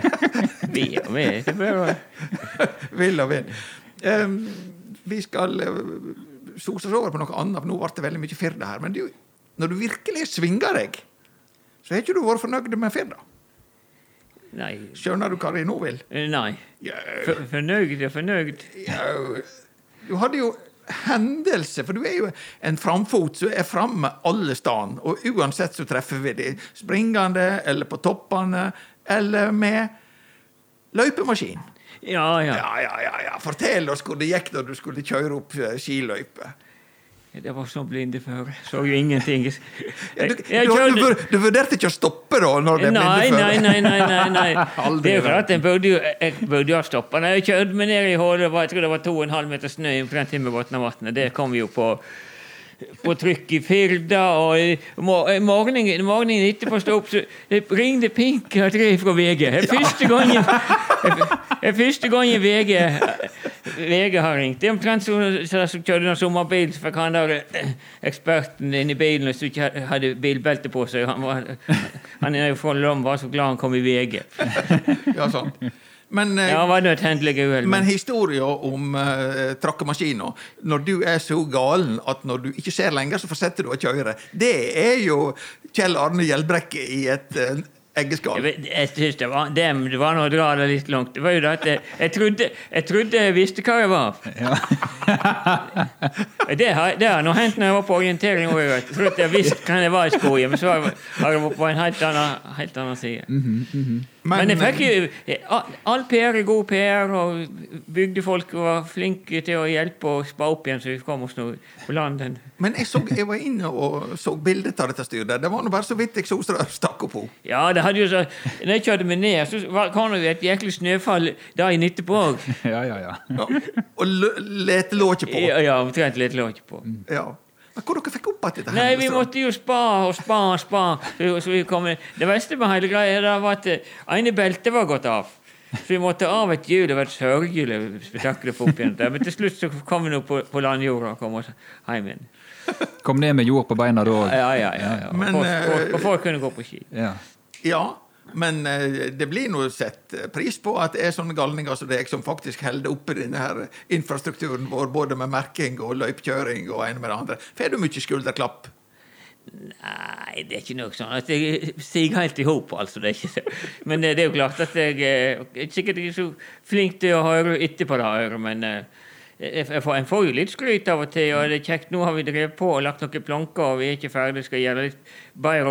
Speaker 3: Vi og
Speaker 1: Vil vil. um, vi skal uh, sose oss over på noe annet, for nå ble det veldig mye Firda her. Men du, når du virkelig svinger deg, så har ikke du vært fornøyd med Firda.
Speaker 3: Nei.
Speaker 1: Skjønner du hva vi nå vil?
Speaker 3: Nei.
Speaker 1: Ja,
Speaker 3: For, fornøyd er fornøyd.
Speaker 1: ja, du hadde jo hendelse, for du er jo en framfot som er framme alle steder. Og uansett så treffer vi de springende, eller på toppene, eller med løypemaskin.
Speaker 3: Ja, ja.
Speaker 1: Ja, ja, ja, ja. Fortell oss hvor det gikk da du skulle kjøre opp eh, skiløype.
Speaker 3: Det var så blinde før. Så jo ingenting. Jeg, jeg,
Speaker 1: du, du, du, du vurderte ikke å stoppe da? når det
Speaker 3: Nei,
Speaker 1: blindeføre?
Speaker 3: nei, nei. nei, nei, nei. Det er klart, jeg burde jo, jeg burde ha stoppa. Jeg kjørte meg ned i hullet, jeg tror det var to og en halv meter snø på den Timmerbotn av vannet. Det kom vi jo på på trykk i Firda, og i mor- i morgenen, morgenen etterpå stå opp, så ringte pink og tre fra VG. Det er første gangen det er første gangen VG VG har ringt. Det er omtrent som som som kjørte sommerbil, så fikk han der eh, eksperten inni bilen og så ikke hadde bilbelte på seg. Han, var, han er jo fra Lom, var så glad han kom i VG.
Speaker 1: Ja, sant. Men, eh,
Speaker 3: Ja, var det et hendelig uhell?
Speaker 1: men historia om uh, trakkemaskina, når du er så galen at når du ikke ser lenger, så fortsetter du å kjøre, det er jo Kjell Arne Hjelbrekke i et uh, eggeskall.
Speaker 3: Jeg, jeg synes det var, det, det var noe å dra det litt langt. Det var jo det at jeg, jeg, trodde, jeg trodde jeg visste hva jeg var. det har det har nå hendt når jeg var på orientering òg. Jeg trodde jeg visste hva jeg var i skogen, men så har jeg- vært på en helt annen, helt annen side. Men, jeg fikk jo all- PR er god PR, og bygdefolk var flinke til å hjelpe og spa opp igjen, så vi kom oss nå på land.
Speaker 1: Men jeg, så, jeg var inne og så bildet av dette styret. Det var nå bare så vidt eksosrør stakk opp henne.
Speaker 3: Ja, det hadde jo så Når jeg kjørte meg ned, så var- kom det jo et jæklig snøfall dagen etterpå òg.
Speaker 2: Ja, ja, ja.
Speaker 1: Ja. Og lete lå ikke på.
Speaker 3: Ja, ja, omtrent lå ikke på.
Speaker 1: Ja. Men hvor dere fikk opp igjen dette?
Speaker 3: Nei, vi måtte jo spa og spa og spa. Så, så vi kom, det verste med hele greia det var at ene beltet var gått av. Så vi måtte av et hjul. Det var et sørgehjul spetakkel opp igjen. Men til slutt så kom vi nå på, på landjorda og kom oss hjem igjen.
Speaker 2: Kom ned med jord på beina da òg.
Speaker 3: Ja, ja, ja. ja. Og
Speaker 1: Men,
Speaker 3: folk-
Speaker 1: eh,
Speaker 3: folk- og folk kunne gå på ski.
Speaker 2: Ja.
Speaker 1: Ja, men eh, det blir nå sett pris på at det er sånne galninger som deg som faktisk holder oppe denne her infrastrukturen vår, både med merking og løypekjøring og ene med det andre. Får du mye skulderklapp?
Speaker 3: Nei, det er ikke noe sånn at jeg stiger helt i hop, altså. Det. Men eh, det er jo klart at jeg eh, er sikkert ikke så flink til å høre etterpå det men jeg får, en får jo litt skryt av og til, og det er kjekt. Nå har vi drevet på og lagt noen planker, og vi er ikke ferdig. Skal gjøre litt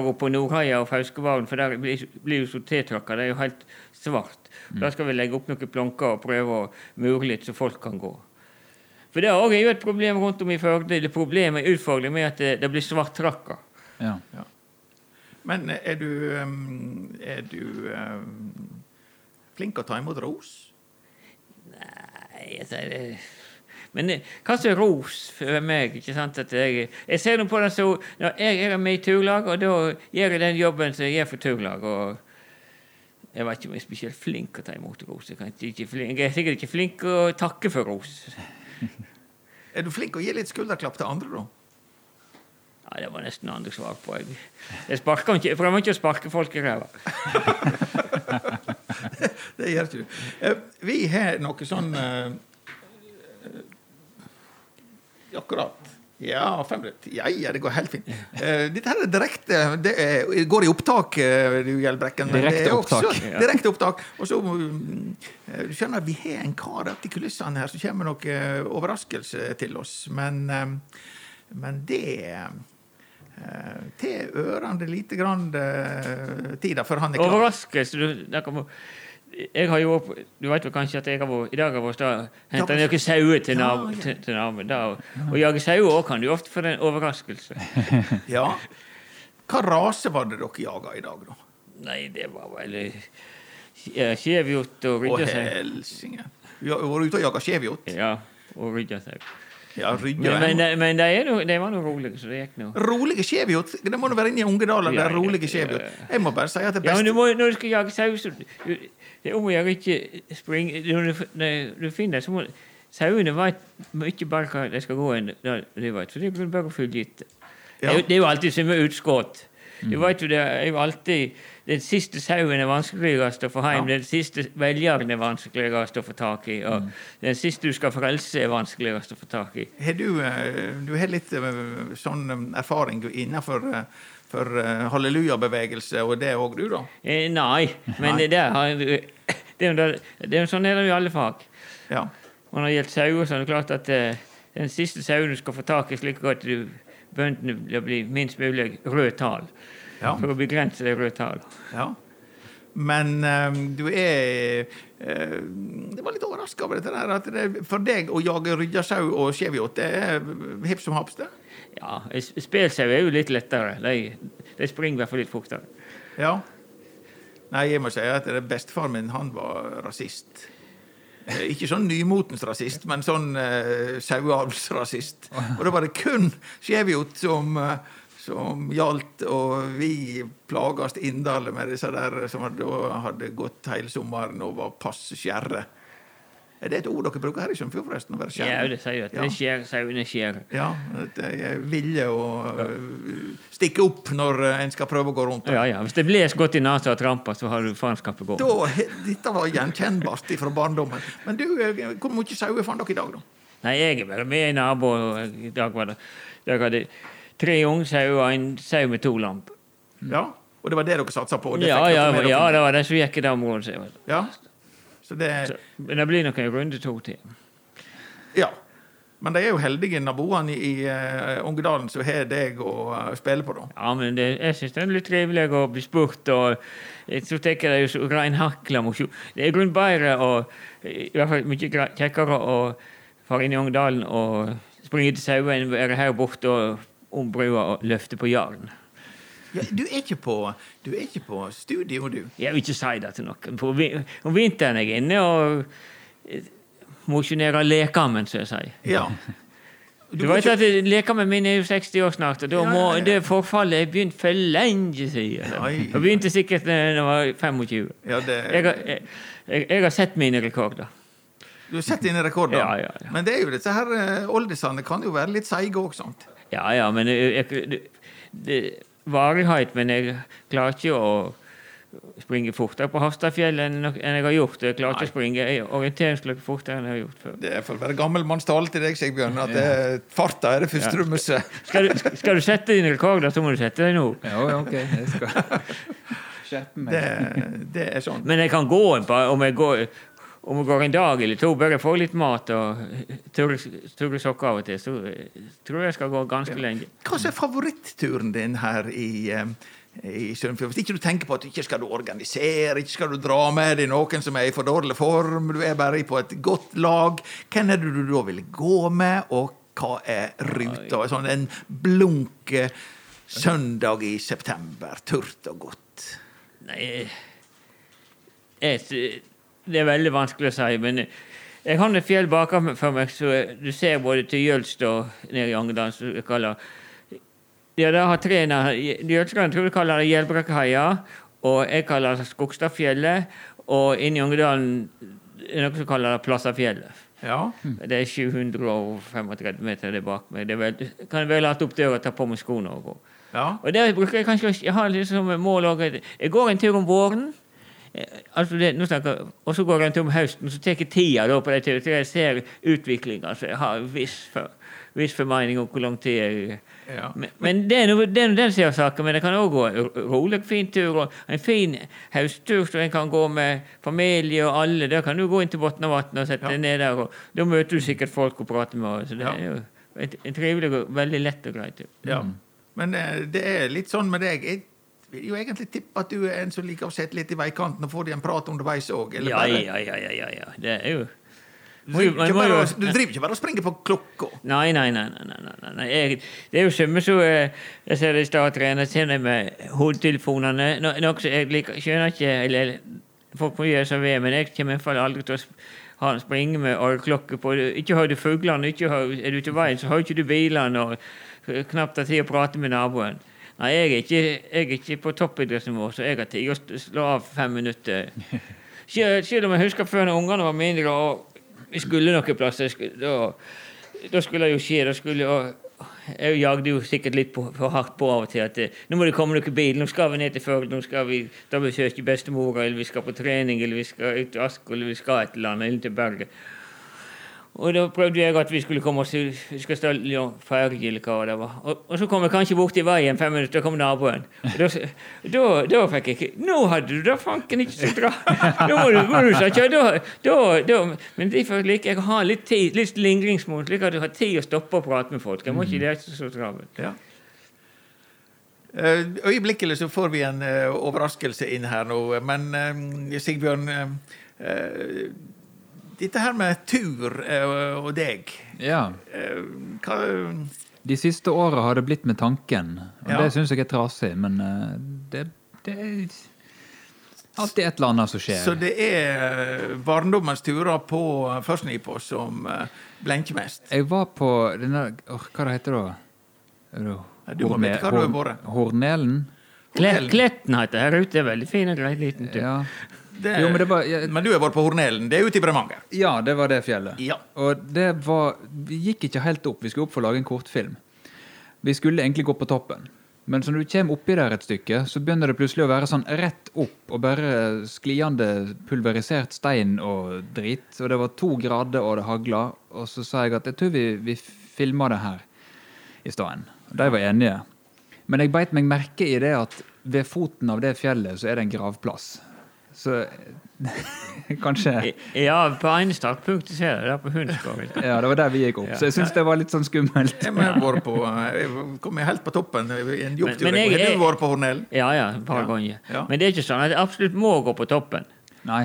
Speaker 3: oppe på Nordheia og Fauskevaren, for der blir blir jo så tiltrakka. Det er jo helt svart. Da skal vi legge opp noen planker og prøve å mure litt, så folk kan gå. For det er jo et problem rundt om i Førde. Det problemet er utfordrende med at det, det blir svart trakka.
Speaker 2: ja.
Speaker 1: Men er du, er du um, flink å ta imot ros?
Speaker 3: Nei, jeg sier det Men hva som er ros for meg? ikke sant? At jeg, jeg ser nå på det så når Jeg er med i turlag, og da gjør jeg den jobben som jeg gjør for turlag. og jeg vet ikke spesielt flink å ta imot ros. Jeg, jeg er sikkert ikke flink å takke for ros.
Speaker 1: Er du flink å gi litt skulderklapp til andre, da?
Speaker 3: Ja, Det var nesten andre svar på. Jeg, jeg, ikke, jeg prøver ikke å sparke folk i ræva.
Speaker 1: Det gjør ikke du. Eh, Vi har noe sånn eh, Akkurat. Ja, fem minutter. Ja, ja, det går helt fint. Uh, dette her er direkte Det er, går i opptak, eh, du er
Speaker 2: Direkte opptak.
Speaker 1: Direkte opptak. Og så eh, Du skjønner, vi har en kar i kulissene her som kommer med noe uh, overraskelse til oss. Men, uh, men det til ørene lite grann tida før han er klar.
Speaker 3: Overraskelse du, der kan, jeg har jo, Du vet vel kanskje at jeg har vært, i dag har vært og henta noen sauer til,
Speaker 1: Ja, ja.
Speaker 3: til, til naboen. da, og- Å jage sauer òg kan du ofte for en overraskelse.
Speaker 1: Ja. Hva rase var det dere jaga i dag, da?
Speaker 3: Nei, det var vel eh, Skjevhjort og
Speaker 1: Å,
Speaker 3: ryggjesau.
Speaker 1: helsike. du har vært ute og jaga skjevhjort.
Speaker 3: Ja, og ryddesau.
Speaker 1: Ja,
Speaker 3: Men, men, men de, er no- de var nå rolige, så det gikk nå.
Speaker 1: Rolige skjevhjort. Det må nå være inne i Ungedalen.
Speaker 3: Ja, ja, ja.
Speaker 1: Jeg må bare si at det
Speaker 3: Ja, men du
Speaker 1: beste
Speaker 3: må, når du skal jage sau, så du, Det er om å gjøre ikke springe Når du, når du finner så må Sauene vet mye bare hva de skal gå hen. De vet, for det er bare å følge etter. Det, er
Speaker 1: Ja.
Speaker 3: jo- det er jo alltid som med utskudd. Du vet jo, det er jo alltid Den siste sauen er vanskeligst å få hjem.
Speaker 1: Ja.
Speaker 3: Den siste velgeren er vanskeligst å få tak i. Og den siste du skal frelse, er vanskeligst å få tak i.
Speaker 1: Har du, eh, du har litt eh, sånn eh, erfaring innenfor for hallelujabevegelse og det òg, du, da?
Speaker 3: Eh, nei, men
Speaker 1: Nei.
Speaker 3: det der har det er jo det- er sånn er det i alle fag.
Speaker 1: Ja.
Speaker 3: Og når det gjelder sauer, så er det klart at den siste sauen du skal få tak i, slik at du, bøndene blir- minst mulig rød tall.
Speaker 1: Ja.
Speaker 3: For å begrense det tall.
Speaker 1: ja. Men um, du er uh, Det var litt overraska over dette der, at det, for deg å jage ryddesau og skjevhjort, det er hipp som haps, det?
Speaker 3: Ja, spelsau er jo litt lettere. De, de springer i hvert fall litt fortere.
Speaker 1: Ja. Nei, jeg må si at det bestefaren min, han var rasist. Eh, Ikke sånn nymotens rasist, men sånn uh, saueavlsrasist. Og da var det kun skjevhjort som, eh, som gjaldt, og vi plagast inderlig med disse der som hadde, hadde gått hele sommeren og var pass skjære. Er det et ord dere bruker her i Sunnfjord, forresten? Å være
Speaker 3: Ja, det sier jo at
Speaker 1: Ja.
Speaker 3: det skjer, sauene skjer.
Speaker 1: Ja, det er villige å stikke opp når øh, en skal prøve å gå rundt.
Speaker 3: Ja, ja. Hvis det blir godt i nesa og trampa, så har du faenskapet gått.
Speaker 1: Da, dette var gjenkjennbart fra barndommen. Men du, øh, hvor mye sauer fant dere i dag, da?
Speaker 3: Nei, jeg er bare med en nabo. I dag var det Jeg hadde tre unge sauer og en sau med to lamper.
Speaker 1: Ja, Og det var det dere satsa på?
Speaker 3: Ja, ja,
Speaker 1: dere
Speaker 3: ja, det var det som gikk i området. så
Speaker 1: ja. Så det,
Speaker 3: Så, men det blir nok en runde to til.
Speaker 1: ja. Men de er jo heldige naboene i, i uh, Ungedalen som har deg å uh, spille på, da.
Speaker 3: Ja, men det, jeg syns det er litt trivelig å bli spurt, og så det er jo så reinhakla mosjon. Det er grunn bedre og i hvert fall mye kjekkere å fare inn i Ungedalen og springe til sauer enn å være her borte og om brua og løfte på jarn.
Speaker 1: Ja, du, er ikke på, du er ikke på studio, du.
Speaker 3: Jeg vil ikke si det til noen. På om vinteren er jeg inne og mosjonerer lekammen, som jeg sier.
Speaker 1: Ja.
Speaker 3: Du
Speaker 1: du
Speaker 3: vet
Speaker 1: ikke-
Speaker 3: at Lekammen min er jo 60 år snart, og da må
Speaker 1: ja, ja.
Speaker 3: det forfallet er begynt for lenge siden. Det begynte sikkert da jeg var 25.
Speaker 1: ja, det,
Speaker 3: Jeg har, jeg, jeg, jeg har sett mine rekorder.
Speaker 1: Du har sett dine rekorder.
Speaker 3: Ja, ja, ja.
Speaker 1: Men det er jo disse her eh, oldisene kan jo være litt seige òg, sant?
Speaker 3: Ja, ja, men jeg, jeg, det, varighet, men jeg klarer ikke å springe fortere på Hafstadfjellet enn, enn jeg har gjort. Jeg klarer ikke å springe orienteringsløp fortere enn jeg har gjort før.
Speaker 1: Det er for å være gammelmannstale til deg, Sigbjørn, at det, farta er det første du må.
Speaker 3: Skal du, skal du sette dine rekorder, så må du sette deg nå.
Speaker 2: Ja, ja, ok. Jeg skal skjerpe meg.
Speaker 1: Det, det er sånn.
Speaker 3: Men jeg kan gå en par, om jeg går, om det går en dag eller to, bare få litt mat og tørre, sokker av og til, så eh, tror jeg jeg skal gå ganske lenge.
Speaker 1: Hva er favoritturen din her i, eh, i Sunnfjord? Hvis ikke du tenker på at ikke skal du organisere, ikke skal du dra med deg noen som er i for dårlig form, du er bare på et godt lag, hvem er det du da vil gå med, og hva er ruta? Sånn en blunk eh, søndag i september, tørt og godt.
Speaker 3: Nei, jeg, det er veldig vanskelig å si, men jeg har et fjell bakenfor meg, så du ser både til Jølst og nede i Angerdal, som jeg kaller Ja, det har tre nær jeg tror jeg kaller det Gjelbrekkeheia, og jeg kaller det Skogstadfjellet, og inni Angerdalen er det noe som kaller det Plassafjellet.
Speaker 1: Ja.
Speaker 3: Det er 735 meter der bak meg. Det vel, kan jeg vel late opp døra og ta på meg skoene og gå.
Speaker 1: ja.
Speaker 3: Og det bruker jeg kanskje å ha liksom mål òg Jeg går en tur om våren. Eh, Altså det, nå snakker, og så går jeg til om høsten, så tar jeg tida da på det til til jeg ser utviklinga. Så jeg har en viss, for, viss formening om hvor lang tid jeg
Speaker 1: ja.
Speaker 3: Men, men det er det er nå den sida av saken. Men det kan òg gå en rolig, fin tur. Og en fin høsttur så en kan gå med familie og alle. Der kan du gå inn til Botnavatn og sette
Speaker 1: Ja.
Speaker 3: deg ned der. Og da møter du sikkert folk og prater med. Så det
Speaker 1: Ja.
Speaker 3: er jo en, en trivelig og veldig lett og grei tur.
Speaker 1: Ja. Men eh, det er litt sånn med deg. Jeg vil jo egentlig tippe at du er en som liker å sitte litt i veikanten og få deg en prat underveis òg.
Speaker 3: Ja, ja, ja, ja, ja, ja. Det er jo
Speaker 1: Du driver, ikke bare, du driver ikke bare og springer på klokka.
Speaker 3: Nei, nei, nei. nei, nei, nei. Jeg, det er jo summe så eh, Jeg ser det i stad trener, kjenner med hodetelefonene. No, som jeg liker, skjønner ikke eller, Folk må gjøre som vil, men jeg kommer i fall aldri til å sp- ha springe med øreklokke på. Ikke hører du fuglene, ikke hører, er du til veien, så hører ikke du bilene, og eh, knapt har tid å prate med naboen. Nei, jeg er ikke, jeg er ikke på toppidrettsnivå, så jeg har tid å slå av fem minutter. Selv, om jeg husker før når ungene var mindre og vi skulle noen plasser, skulle, da, da skulle det jo skje. Da skulle jeg, jeg jagde jo sikkert litt på, for hardt på av og til. at eh, Nå må det komme noen bil, nå skal vi ned til Førde, nå skal vi da besøke bestemora, eller vi skal på trening, eller vi skal ut til Ask, eller vi skal et eller annet, eller til Bergen. Og da prøvde jeg at vi skulle komme oss skal stå ja, ferge, eller hva det var. Og, og så kom jeg kanskje bort i veien fem minutter, da kom naboen. Og da, da, da fikk jeg ikke Nå hadde du da fanken ikke så bra! Da må du, må du snakke, da, da, da, Men derfor liker jeg å ha litt tid, litt lingringsmål, slik at du har tid å stoppe og prate med folk. Jeg må ikke det er så travelt.
Speaker 1: Ja. Eh, Øyeblikkelig så får vi en uh, overraskelse inn her nå, men uh, Sigbjørn uh, Dette her med tur eh, og deg
Speaker 2: Ja.
Speaker 1: eh, hva,
Speaker 2: De siste åra har det blitt med tanken, og
Speaker 1: Ja.
Speaker 2: det syns jeg er trasig. Men eh, det, det er alltid et eller annet som skjer.
Speaker 1: Så det er barndommens turer på førstenivå som blenker mest?
Speaker 2: Jeg var på denne oh, Hva det heter det da?
Speaker 1: Du må vite hva du har vært.
Speaker 2: Hornelen?
Speaker 3: Kletten heter det her ute. Er veldig fin og grei liten tur.
Speaker 2: Ja.
Speaker 1: Det,
Speaker 2: Jo, men det var- jeg-
Speaker 1: men du har vært på Hornelen. Det er ute i Bremanger.
Speaker 2: Ja, det var det fjellet.
Speaker 1: Ja.
Speaker 2: Og det var Vi gikk ikke helt opp. Vi skulle opp for å lage en kortfilm. Vi skulle egentlig gå på toppen. Men når du kommer oppi der et stykke, så begynner det plutselig å være sånn rett opp og bare skliende pulverisert stein og drit. Og det var to grader, og det hagla. Og så sa jeg at jeg tror vi, vi filma det her i stedet. Og de var enige. Men jeg beit meg merke i det at ved foten av det fjellet så er det en gravplass. Så kanskje
Speaker 3: Ja, på ene startpunktet ser jeg det, på Hundskog.
Speaker 2: Ja, det var der vi gikk opp. Så jeg syns det var litt sånn skummelt.
Speaker 1: Jeg har vært på, jeg kom helt på toppen i en jobbtur. Har du vært på Hornelen?
Speaker 3: Ja, ja, et par
Speaker 1: Ja.
Speaker 3: ganger.
Speaker 1: Ja.
Speaker 3: Men det er ikke sånn at jeg absolutt må gå på toppen.
Speaker 2: Nei.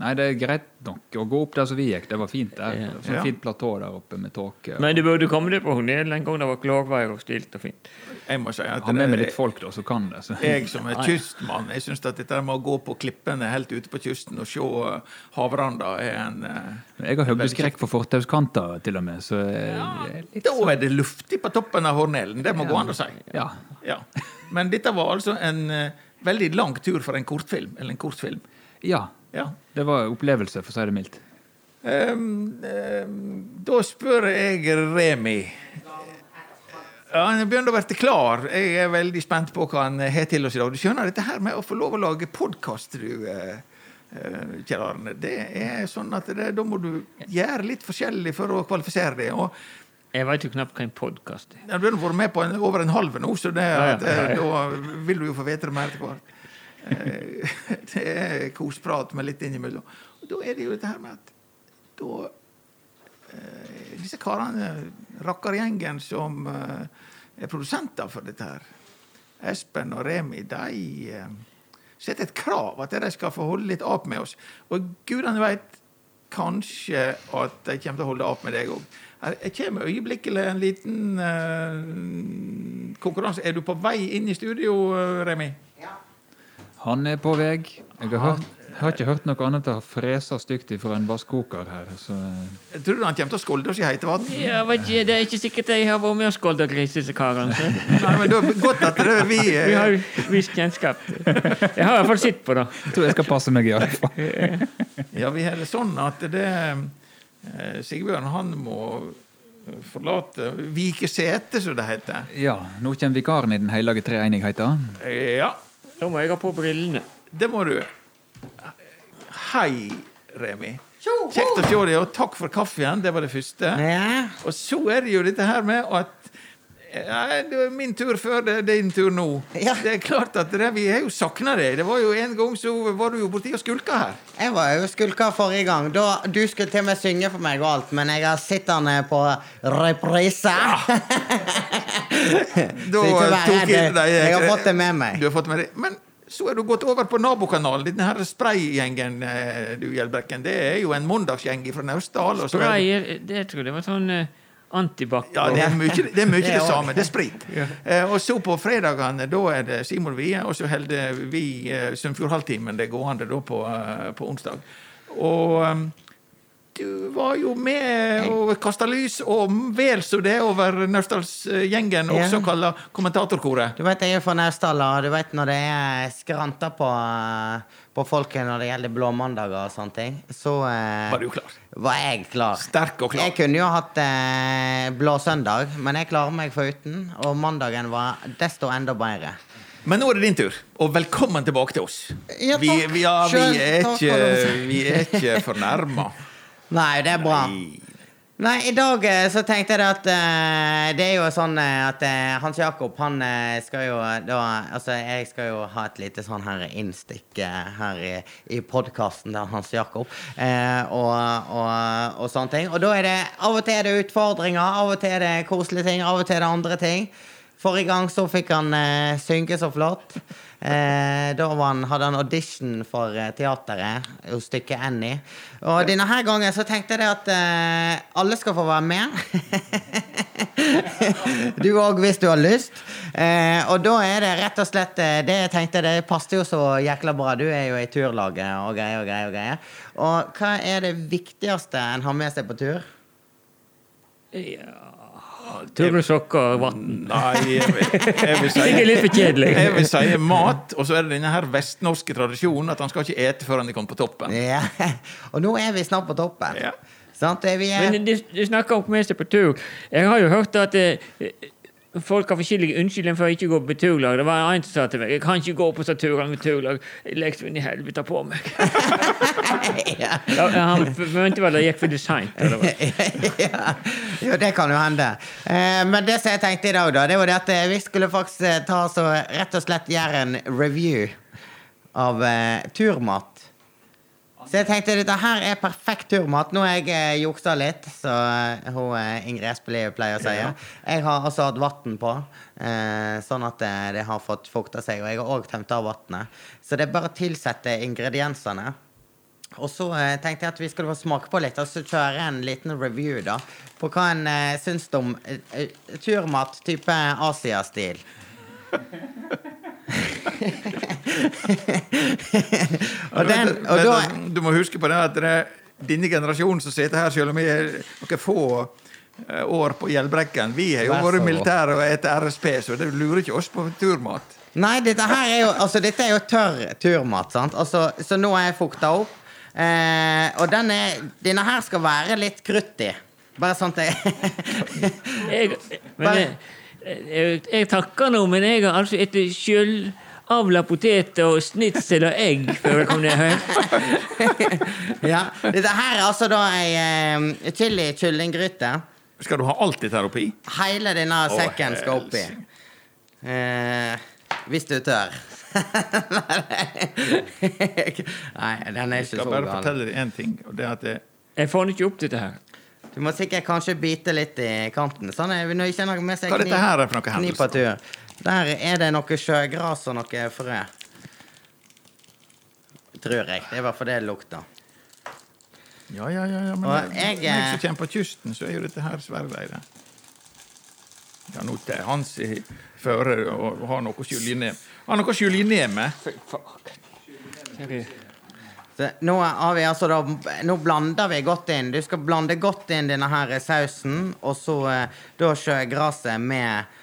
Speaker 2: Nei, det er greit nok å gå opp der som vi gikk. Det var fint der.
Speaker 3: Ja.
Speaker 2: Sånn
Speaker 1: Ja.
Speaker 2: fint platå der oppe med tåke.
Speaker 3: Men du burde komme deg på Hornelen en gang det var klarvær og stilt og fint.
Speaker 1: Jeg må si at
Speaker 2: Ha med meg litt folk, da, som kan det. Så.
Speaker 1: Jeg som er kystmann, jeg syns at dette med å gå på klippene helt ute på kysten og se eh, havranda er en eh,
Speaker 2: Jeg har høydeskrekk for fortauskanter, til og med, så jeg er litt
Speaker 1: Da er det luftig på toppen av Hornelen, det må gå an å si.
Speaker 2: Ja.
Speaker 1: Ja. Men dette var altså en eh, veldig lang tur for en kortfilm. Eller en kortfilm.
Speaker 2: ja.
Speaker 1: Ja.
Speaker 2: Det var opplevelse, for å si det mildt.
Speaker 1: Um, um, da spør jeg Remi. Ja, Han begynner å bli klar. Jeg er veldig spent på hva han har til oss i dag. Du skjønner, dette her med å få lov å lage podkast, du, eh, eh, Kjell Arne, det er sånn at det, da må du gjøre litt forskjellig for å kvalifisere deg. Og
Speaker 3: Jeg veit jo knapt hva en podkast er.
Speaker 1: du har vært med på en, over en halv nå, så det,
Speaker 3: Ja, ja,
Speaker 1: at, eh, da vil du jo få vite det mer etter hvert. Eh, Det er kosprat med litt innimellom. Og da er det jo dette her med at da eh, Disse karene, rakkergjengen som eh, er produsenter for dette her, Espen og Remi, de eh, setter et krav at de skal få holde litt ap med oss. Og gudene veit kanskje at de kommer til å holde ap med deg òg. Jeg kommer øyeblikkelig en liten konkurranse. Er du på vei inn i studio, Remi? Remi?
Speaker 2: Han er på vei. Jeg har, hørt, jeg har ikke hørt noe annet enn fresa stygt fra en vasskoker her, så
Speaker 1: Jeg tror han kommer til å skolde oss i heite vann.
Speaker 3: Ja, det er ikke sikkert jeg har vært med og skolda gris, disse karene.
Speaker 1: Nei, men det er godt at det er vi eh,
Speaker 3: Vi har vist visst kjennskap. Jeg har i hvert fall sett på det.
Speaker 2: jeg tror jeg skal passe meg i alle fall.
Speaker 1: Ja, vi har det sånn at det eh, Sigbjørn, han må forlate Vike sete, som det heter.
Speaker 2: Ja, nå kommer vikaren i Den hellige treenigheten.
Speaker 1: Eh, Ja,
Speaker 3: Da må jeg ha på brillene.
Speaker 1: det må du. Hei, Remi. Kjekt å se deg, og takk for kaffen. Det var det første.
Speaker 4: Ja.
Speaker 1: Og så er det jo dette her med at ja, det var min tur før det er din tur nå.
Speaker 4: Ja.
Speaker 1: Det er klart at det, Vi har jo savna deg. Det var jo En gang så var du jo borti og skulka her.
Speaker 4: Jeg var jo skulka forrige gang. Da, du skulle til og med synge for meg og alt, men jeg har sittende på reprise.
Speaker 1: Da
Speaker 4: ikke vær
Speaker 1: tok jeg deg-
Speaker 4: Jeg har fått det med meg.
Speaker 1: Du har fått med deg. Men så er du gått over på nabokanalen. Denne her spraygjengen, eh, du Hjelbrekken. Det er jo en mandagsgjeng fra Naustdal. det-
Speaker 3: Spray, det tror jeg var sånn uh, antibac.
Speaker 1: Ja, det er mye det, er mye
Speaker 4: Det
Speaker 1: det, samme. Det er sprit. Eh, og så på fredagene, da er det Simon Wie, og så holder vi eh, Sunnfjordhalvtimen det gående da på, eh, på onsdag. Og um, du var jo med og kasta lys, og vel så det, over Naustdalsgjengen,
Speaker 4: Ja.
Speaker 1: også kalla kommentatorkoret.
Speaker 4: Du vet, Jeg er fra Naustdal, og du vet når det er skranter på, på folket når det gjelder blåmandager og sånne ting, så eh,
Speaker 1: Var du klar?
Speaker 4: var jeg klar.
Speaker 1: Sterk og klar.
Speaker 4: Jeg kunne jo hatt eh, blå søndag, men jeg klarer meg foruten. Og mandagen var desto enda bedre.
Speaker 1: Men nå er det din tur, og velkommen tilbake til oss.
Speaker 4: Ja, takk.
Speaker 1: vi, ja, vi, er ikke, vi er ikke fornærma.
Speaker 4: Nei, det er bra. Nei, i dag eh, så tenkte jeg at uh, det er jo sånn eh, at uh, Hans Jakob, han uh, skal jo da Altså, jeg skal jo ha et lite sånn her innstikk her i, i podkasten til Hans Jakob, og, og, og sånne ting. Og da er det Av og til er det utfordringer, av og til er det koselige ting, av og til er det andre ting. Forrige gang så fikk han synke så flott. Eh, da var han, hadde han audition for eh, teateret hos stykket Annie. Og denne her gangen så tenkte jeg at eh, alle skal få være med. du òg, hvis du har lyst. Eh, og da er det rett og slett eh, Det jeg tenkte det passer jo så jækla bra. Du er jo i turlaget og greier og greier. Og greier. Og hva er det viktigste en har med seg på tur?
Speaker 3: Ja. Turre sokker og vann.
Speaker 1: Nei, jeg vil, jeg vil
Speaker 3: Det er litt for kjedelig.
Speaker 1: jeg vil si mat, og så er det denne her vestnorske tradisjonen at han skal ikke ete før han er kommet på toppen.
Speaker 4: Ja. Og nå er vi snart på toppen.
Speaker 1: Ja.
Speaker 4: Sant? Vi er,
Speaker 3: Men du, du snakker om seg på tur. Jeg har jo hørt at eh, folk har forskjellige unnskyldninger for å ikke gå på turlag. Det var en som sa til meg jeg kan ikke gå på så turer med turlag. Legger inn i helvete på meg.
Speaker 4: ja.
Speaker 3: Ja, han mente vel det gikk for hva?
Speaker 4: ja. Jo, det kan jo hende. Eh, men det som jeg tenkte i dag, da, det var det at eh, vi skulle faktisk eh, ta så rett og slett gjøre en review av eh, turmat. Så jeg tenkte dette her er perfekt turmat. Nå har jeg eh, juksa litt, så eh, hun eh, Ingrid Espelid pleier å si. Jeg har altså hatt vann på, eh, sånn at eh, det har fått fukta seg. Og jeg har òg tømt av vannet. Så det er bare å tilsette ingrediensene. Og så eh, tenkte jeg at vi skulle få smake på litt, og så kjøre en liten review da, på hva en eh, syns om eh, eh, turmat type Asia-stil. og den, og da
Speaker 1: Du må huske på det at det er denne generasjonen som sitter her, selv om vi er noen få eh, år på Gjellbrekken Vi har jo vært militære og spist RSP, så det lurer ikke oss på turmat.
Speaker 4: Nei, dette her er jo, altså, dette er jo tørr turmat, sant? Altså, så nå er jeg fukta opp. Eh, og denne, denne her skal være litt krutt i. Bare sånn at jeg
Speaker 3: Jeg, jeg, takker nå, men jeg har altså etter sjølavla poteter og snitsel og egg før jeg kom ned her.
Speaker 4: Ja. Dette her er altså da ei uh, chili kyllinggryte.
Speaker 1: Skal du ha alt dette her oppi?
Speaker 4: Hele denne sekken skal oppi. Eh, hvis du tør. Nei, den er ikke så gal.
Speaker 1: Jeg skal bare fortelle deg én ting. og det er at det,
Speaker 3: Jeg får ikke opp dette her.
Speaker 4: Du må sikkert kanskje bite litt i kanten. Sånn er, når ikke har med seg
Speaker 1: Hva dette her er for noe
Speaker 4: kniv på
Speaker 1: hendelse?
Speaker 4: tur. Der er det noe sjøgras og noe frø. Tror jeg. Det er i hvert fall det det lukter.
Speaker 1: Ja, ja, ja, ja men
Speaker 4: Og jeg,
Speaker 1: jeg,
Speaker 4: eh,
Speaker 1: som kommer på kysten, så er jo dette her svervleire. Ja, nå til hans i føre og har noe å skylje ned Har noe å skylje ned med.
Speaker 4: Så nå har vi altså da Nå blander vi godt inn. Du skal blande godt inn denne her sausen, og så eh, da sjøgraset med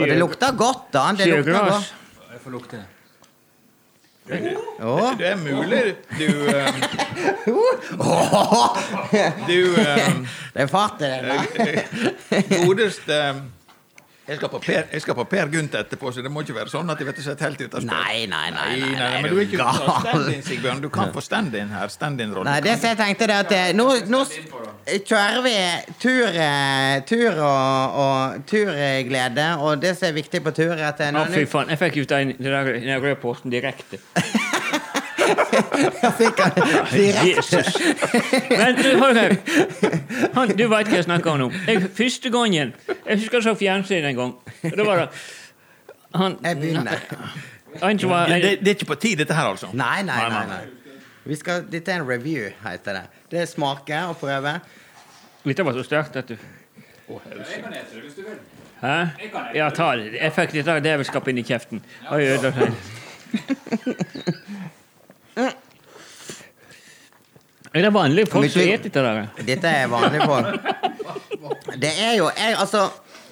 Speaker 4: Og det lukter godt, da. Det lukter godt.
Speaker 2: Jeg får lukte.
Speaker 4: det.
Speaker 1: Det er mulig du eh, Du eh,
Speaker 4: Det er fart i den. da.
Speaker 1: godeste jeg skal, på per, jeg skal på Per Gynt etterpå, så det må ikke være sånn at jeg vet sett helt ut av spill.
Speaker 4: Nei, nei, nei. nei,
Speaker 1: nei,
Speaker 4: nei,
Speaker 1: men du er ikke
Speaker 4: gal.
Speaker 1: stand-in, Sigbjørn. Du kan få stand-in her. Stand-in-rolle.
Speaker 4: Nei, det som jeg tenkte det at eh, nå, nå kjører vi tur, eh, tur og, og turglede, og det som er viktig på tur, er at eh,
Speaker 3: Å, fy faen. Jeg fikk ut den den den røde posten direkte.
Speaker 4: fikk han direkte
Speaker 3: Men du, hør her. Han, du veit hva jeg snakker om nå. Jeg, første gangen Jeg husker jeg så fjernsyn en gang. Da var det han,
Speaker 4: Jeg begynner.
Speaker 3: Han var
Speaker 1: jeg, det, det er ikke på tid, dette her, altså.
Speaker 4: Nei, nei, nei. nei. Vi skal, dette er en review, heter det. Det er smake og prøve.
Speaker 3: Dette var så sterkt at du Hæ? Ja, ta det. Jeg fikk dette djevelskapet inn i kjeften. Oi, ødelagt. Er det vanlige folk som spiser dette der?
Speaker 4: Dette er vanlig folk. Det er jo jeg, Altså,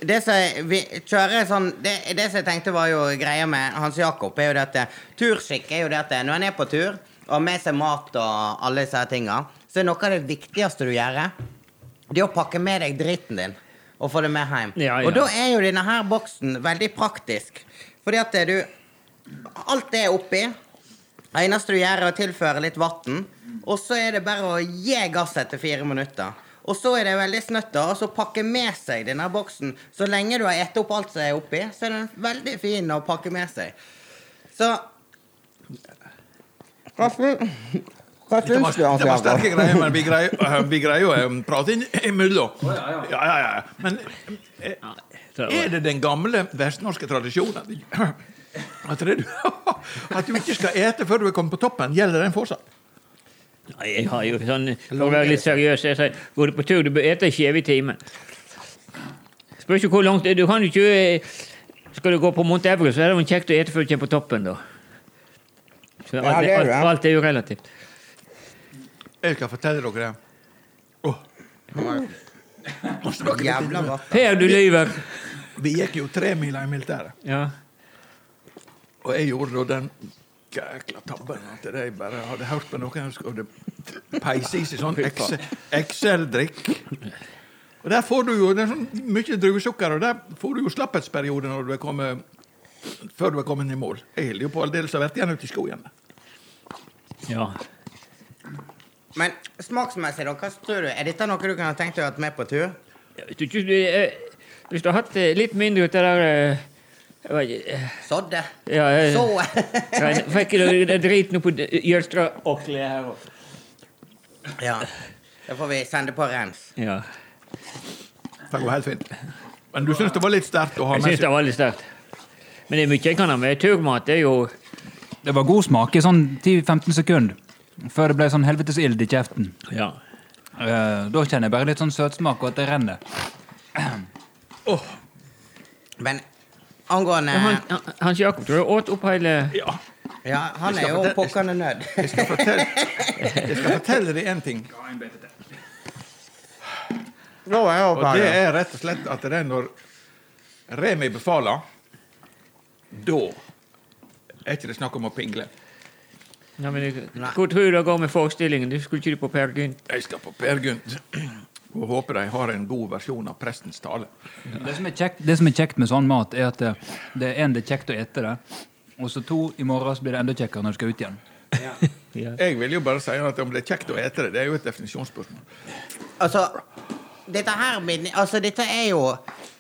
Speaker 4: det som vi kjører sånn det, det som jeg tenkte var jo greia med Hans Jakob, er jo dette eh, turskikk er jo dette. eh, når en er på tur og har med seg mat og alle disse tinga, så er noe av det viktigste du gjør, det er å pakke med deg dritten din og få det med hjem.
Speaker 3: Ja, ja.
Speaker 4: Og da er jo denne her boksen veldig praktisk. Fordi at eh, du Alt er oppi. Det eneste du gjør, er å tilføre litt vann. Og så er det bare å gi gass etter fire minutter. Og så er det veldig snøtt å så pakke med seg denne boksen. Så lenge du har spist opp alt som er oppi, så er den veldig fin å pakke med seg. Så Hva syns du, Hans
Speaker 1: det var sterke greier, men vi greier, øh, vi greier jo å prate imellom. Ja, ja, ja. Men er det den gamle vestnorske tradisjonen at du ikke skal ete før du er kommet på toppen? Gjelder den fortsatt?
Speaker 3: Nei, jeg har jo sånn For å være litt seriøs, jeg sier går du på tur, du bør ete en skive i timen. Spør ikke hvor langt Du kan jo ikke Skal du gå på Mount Everest, så er det jo kjekt å ete før du kommer på toppen, da. Så alt,
Speaker 4: det er
Speaker 3: alt,
Speaker 4: det.
Speaker 3: alt er jo relativt.
Speaker 1: Jeg skal fortelle dere det. Vi
Speaker 4: Jævla vatten.
Speaker 3: Per, du lyver.
Speaker 1: Vi gikk jo tre miler i militæret.
Speaker 3: Ja.
Speaker 1: Og jeg gjorde da den jækla tabben at jeg bare hadde hørt på noen som skulle peise i seg sånn Excel- Excel-drikk. Og der får du jo det er sånn mye druesukker, og der får du jo slapphetsperiode når du er kommet, før du er kommet i mål. Jeg holder jo på aldeles å ha vært igjen ute i skogen.
Speaker 3: ja.
Speaker 4: Men smaksmessig, da, hva tror du? Er dette noe du kunne tenkt deg å ha med på tur?
Speaker 3: Jeg du, ikke- du, eh, hvis du har hatt eh, litt mindre ut av det der eh, jeg eh, Ja, eh,
Speaker 4: Så
Speaker 3: ja, Fikk drit det på oppå Og kle her òg?
Speaker 4: Ja. Da får vi sende på rens.
Speaker 3: Ja.
Speaker 1: Det går helt fint. Men du syns det var litt sterkt å ha
Speaker 3: Jeg
Speaker 1: med
Speaker 3: syns det var litt sterkt. Men det er mye jeg kan ha med. Turmat det er jo
Speaker 2: Det var god smak i sånn 10-15 sekunder. Før det ble sånn helvetes ild i kjeften.
Speaker 3: Ja.
Speaker 2: Eh, da kjenner jeg bare litt sånn søtsmak og at det renner.
Speaker 4: Men angående
Speaker 3: Ja, han, han- Hans Jakob tror jeg åt opp hele
Speaker 1: Ja.
Speaker 4: Ja, han er jo pokkende nødd.
Speaker 1: Jeg skal fortelle, jeg skal fortelle deg en ting.
Speaker 4: Er
Speaker 1: Og det er rett og slett at det er når Remi befaler, da er ikke det snakk om å pingle.
Speaker 3: ja, men, Hvor tror du det går med forestillingen? Du skulle ikke du på Per Gynt?
Speaker 1: Jeg skal på Per Gynt og håper de har en god versjon av prestens tale.
Speaker 2: Det som, er kjekt, det som er kjekt med sånn mat, er at det, det er en, det er kjekt å ete det. Og så to, i morgen så blir det enda kjekkere når du skal ut igjen.
Speaker 3: Ja.
Speaker 1: Jeg vil jo bare si at om det er kjekt å ete det, det er jo et definisjonsspørsmål.
Speaker 4: Altså, dette her min- Altså, dette er jo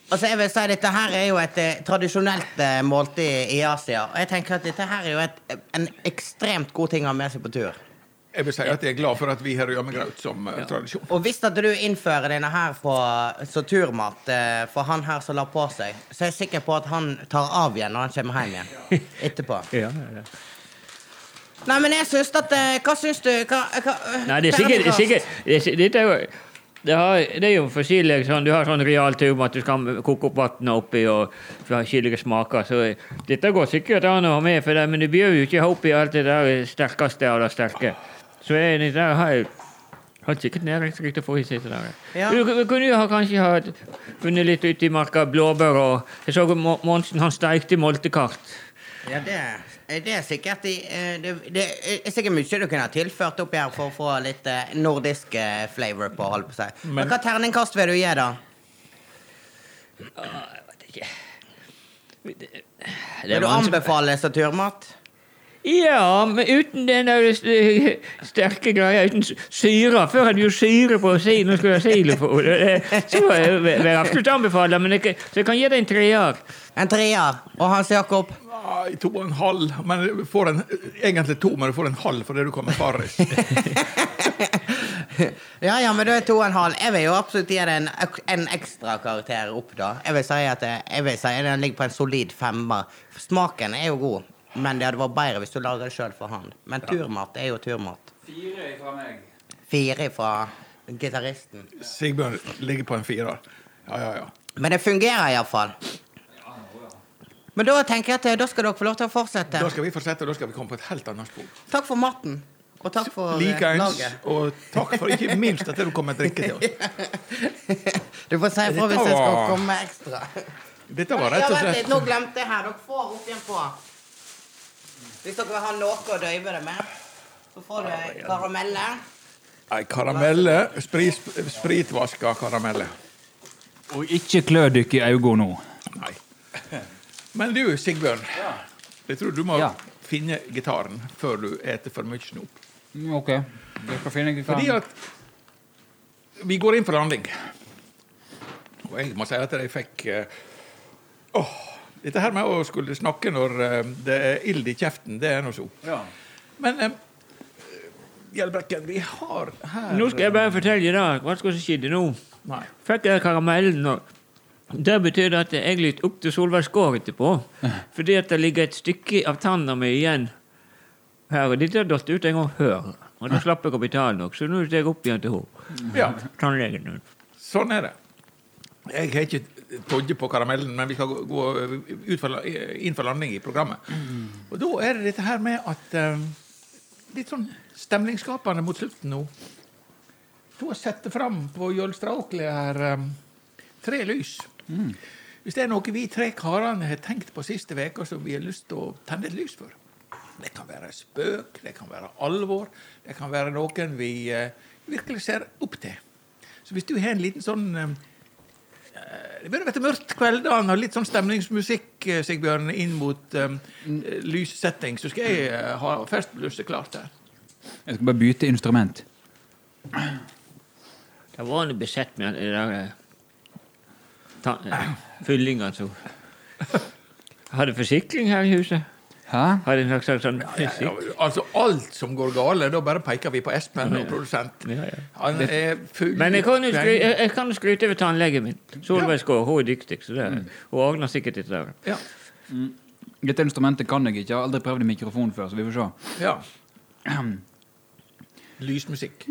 Speaker 4: Altså, jeg vil si Dette her er jo et eh, tradisjonelt eh, måltid i Asia. Og jeg tenker at dette her er jo et, en ekstremt god ting å ha med seg på tur.
Speaker 1: Jeg vil si at jeg er glad for at vi har rømmegraut som ja. tradisjon.
Speaker 4: Og hvis at du innfører denne her på så turmat eh, for han her som la på seg, så er jeg sikker på at han tar av igjen når han kommer hjem igjen etterpå.
Speaker 3: Ja, ja, ja.
Speaker 4: Nei, men jeg syns at eh, Hva syns du? Hva, hva,
Speaker 3: Nei, det er sikkert, det er sikkert det er, Dette er jo det, har, det er jo forskjellig sånn, Du har sånn real turmat du skal koke opp vannet oppi og forskjellige smaker. Så dette går sikkert an å ha med, for det, men du bør jo ikke ha oppi alt det der sterkeste av det sterke. Så er det der har jeg hatt sikkert næringsrikt å få i seg. det.
Speaker 4: Ja.
Speaker 3: Du, du kunne jo ha kanskje ha funnet litt ute i marka blåbær og Jeg så Mo- Monsen han steikte moltekart.
Speaker 4: Ja, det, det er sikkert eh, det, det er sikkert mye du kunne ha tilført oppi her for å få litt eh, nordisk eh, flavor på. holdt på si. Men
Speaker 1: Men-
Speaker 4: hva terningkast vil du gi, da?
Speaker 3: Jeg vet ikke. Det, det
Speaker 4: Vil du anbefale som turmat?
Speaker 3: Ja, men uten den sterke greia, uten syre. Før hadde vi jo syre på si, nå skulle jeg ha silo på det. det- Så jeg vil absolutt anbefale, men jeg, kan- så jeg kan gi deg en treer.
Speaker 4: En treer. Og Hans Jakob?
Speaker 1: Nei, to og en halv. Men du får en, egentlig to, men du får en halv fordi du kommer farris.
Speaker 4: Ja, ja, men da er to og en halv. Jeg vil jo absolutt gi det en, en ekstra karakter opp, da. Jeg vil si at jeg vil si at den ligger på en solid femmer. Smaken er jo god, men det hadde vært bedre hvis du laga det sjøl for hånd. Men turmat er jo turmat.
Speaker 2: Fire fra meg.
Speaker 4: Fire fra gitaristen.
Speaker 1: Sigbjørn ligger på en firer. Ja, ja, ja.
Speaker 4: Men det fungerer iallfall. Men da tenker jeg at eh, da skal dere få lov til å fortsette.
Speaker 1: Da skal vi fortsette, og da skal vi komme på et helt annet spor.
Speaker 4: Takk for maten. Og takk for eh,
Speaker 1: Likeens.
Speaker 4: laget.
Speaker 1: Og takk for ikke minst at du kom med drikke til oss.
Speaker 4: Du får si ifra hvis jeg skal komme ekstra.
Speaker 1: Dette var rett og slett
Speaker 4: nå glemte jeg her. Dere får opp igjen på. Hvis dere vil ha noe å døyve det med, så får du karamelle.
Speaker 1: ei karamelle. Sprit, spritvaska karamelle.
Speaker 2: Og ikke klø dykk i øynene nå.
Speaker 1: Nei. Men du, Sigbjørn. Jeg tror du må
Speaker 2: Ja.
Speaker 1: finne gitaren før du eter for mye snop.
Speaker 2: Mm, Ok. Jeg skal finne gitaren.
Speaker 1: Fordi at vi går inn for handling. Og jeg må si at jeg fikk uh, åh, Dette her med å skulle snakke når eh, det er ild i kjeften, det er nå så.
Speaker 2: Ja.
Speaker 1: Men eh, Gjelbrekken, vi har her
Speaker 3: Nå skal jeg bare fortelle deg hva som skjedde nå.
Speaker 1: Nei.
Speaker 3: Fikk jeg karamellen, og det betyr at jeg litt opp til Solveig Skår etterpå. Fordi at det ligger et stykke av tanna mi igjen her. Og dette har datt ut en gang før. Og da slapp jeg å betale nok, så nå steg jeg opp igjen til henne.
Speaker 1: Ja,
Speaker 3: Tannlegen.
Speaker 1: sånn er det. Jeg har ikke todde på karamellen, men vi skal gå- ut for, inn for landing i programmet. Og da er det dette her med at eh, Litt sånn stemningsskapende mot slutten nå. Du har sett fram på Jølstra Åkli her. um, Tre lys. Hvis det er noe vi tre karene har tenkt på siste uke som vi har lyst til å tenne et lys for Det kan være spøk, det kan være alvor, det kan være noen vi uh, virkelig ser opp til. Så hvis du har en liten sånn eh, Det begynner å bli mørkt kveldene og litt sånn stemningsmusikk, eh, Sigbjørn, inn mot um, lyssetting, så skal jeg uh, ha festblusset klart her.
Speaker 2: Jeg skal bare bytte instrument.
Speaker 3: Det var noe besett med de der eh, ta- eh, fyllingene som Hadde forsikring her i huset?
Speaker 2: Hæ?
Speaker 3: Hadde en slags sånn
Speaker 1: Ja,
Speaker 3: ja,
Speaker 1: altså alt som går gale, da bare peker vi på Espen og produsent.
Speaker 3: Ja, ja.
Speaker 1: Han er full
Speaker 3: Men jeg kan jo skry, jeg, jeg kan skryte over tannlegen min. Solveig Skaar. Hun er dyktig. Så det, hun ordner sikkert dette.
Speaker 1: Ja.
Speaker 2: Dette instrumentet kan jeg ikke. Jeg har aldri prøvd i mikrofon før, så vi får se.
Speaker 1: ja. Lysmusikk.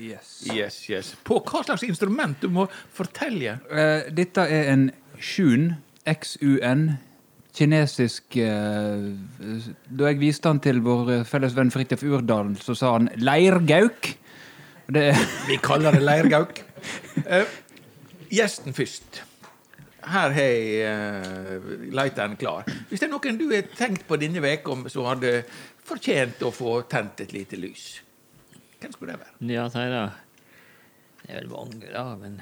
Speaker 2: Yes.
Speaker 1: Yes, yes. På hva slags instrument? Du må fortelle.
Speaker 2: Uh, dette er en Xun, XUN, kinesisk uh, Da jeg viste den til vår felles venn Fridtjof Urdal, så sa han 'leirgauk'. Det,
Speaker 1: Vi kaller det leirgauk. Uh, gjesten først. Her har jeg uh, lighteren klar. Hvis det er noen du har tenkt på denne uka som hadde fortjent å få tent et lite lys, hvem skulle det være?
Speaker 3: Ja, si det. Det er vel mange, da, men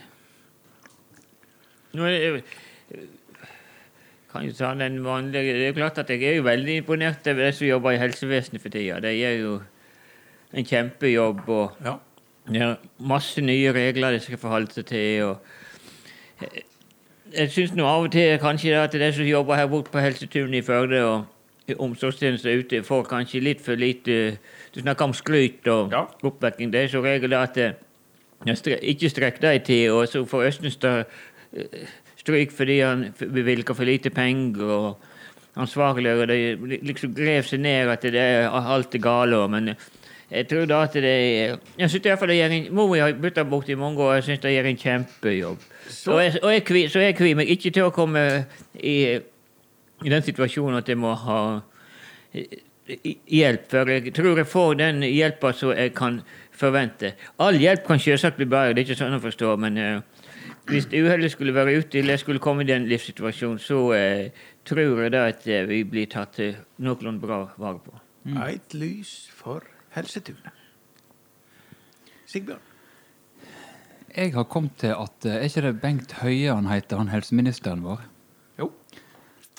Speaker 3: Nå er det kan jo ta den vanlige Det er klart at jeg er jo veldig imponert over de som jobber i helsevesenet for tida. De gjør jo en kjempejobb. og
Speaker 1: Ja.
Speaker 3: Er masse nye regler de skal forholde seg til. og jeg- Jeg syns av og til kanskje det at de som jobber her borte på Helsetunet i Førde og omsorgstjenester ute, får kanskje litt for lite Du snakker om skryt og
Speaker 1: Ja.
Speaker 3: oppvekking. Det er som regel det at eh, ikke strekk deg til, og så får Østenstad eh, stryk fordi han bevilger for lite penger. og ansvarlige, de liksom grev seg ned at det er alt er gale. Men jeg tror da at det er Jeg synes i hvert fall de gjør en Mor mi har bytta bort i mange år, og jeg syns det gjør en kjempejobb.
Speaker 1: Så-
Speaker 3: Og jeg, og jeg, så jeg kvier meg ikke til å komme i, i den situasjonen at jeg må ha hjelp, for jeg tror jeg får den hjelpa som jeg kan forvente. All hjelp kan selvsagt bli bedre, det er ikke sånn å forstå, men uh, hvis uhellet skulle være ute, eller jeg skulle komme i den livssituasjonen, så uh, tror jeg da at uh, vi blir tatt noenlunde bra vare på.
Speaker 1: Eit lys for Helsetunet. Sigbjørn.
Speaker 2: jeg har kommet til at Er ikke det Bengt Høie han heter, han helseministeren vår?
Speaker 1: Jo.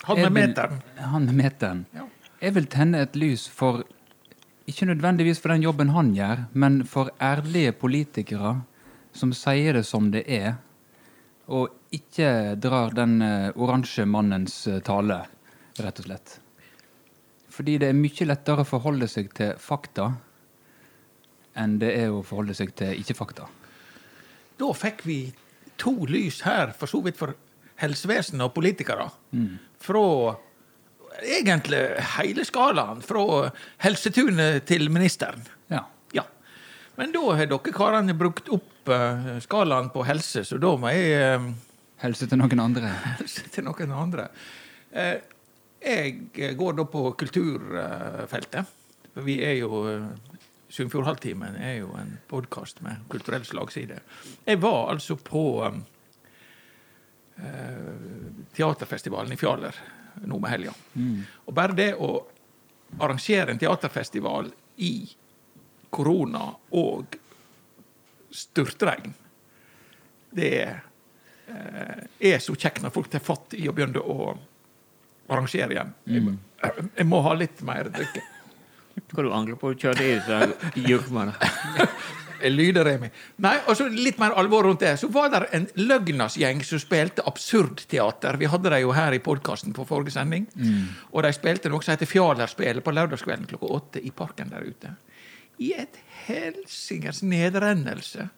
Speaker 1: Han med meteren.
Speaker 2: Han med meteren.
Speaker 1: Ja.
Speaker 2: Jeg vil tenne et lys for Ikke nødvendigvis for den jobben han gjør, men for ærlige politikere som sier det som det er, og ikke drar den eh, oransje mannens eh, tale, rett og slett. Fordi det er mye lettere å forholde seg til fakta enn det er å forholde seg til ikke-fakta.
Speaker 1: Da fikk vi to lys her, for så vidt for helsevesenet og politikere. Fra egentlig hele skalaen. Fra Helsetunet til ministeren.
Speaker 2: Ja.
Speaker 1: Ja. Men da har dere karene brukt opp eh, skalaen på helse, så da må jeg eh,
Speaker 2: Helse til noen andre.
Speaker 1: helse til noen andre. Eh, jeg går da på kulturfeltet. For vi er jo Sunnfjordhalvtimen er jo en podkast med kulturell slagside. Jeg var altså på teaterfestivalen i Fjaler nå med helga. Og bare det å arrangere en teaterfestival i korona og styrtregn, det eh, er så kjekt når folk tar fatt i å begynne å arrangere igjen. Jeg, må- jeg må ha litt mer drikke.
Speaker 3: Hva du angrer på å kjøre i disse gjørmene?
Speaker 1: Jeg lyder i meg. Nei, og så litt mer alvor rundt det. Så var det en løgnasgjeng som spilte absurdteater. Vi hadde dem jo her i podkasten på forrige sending. Og de spilte noe som heter Fjalerspillet på lørdagskvelden klokka åtte i parken der ute. I et helsingers nedrennelse.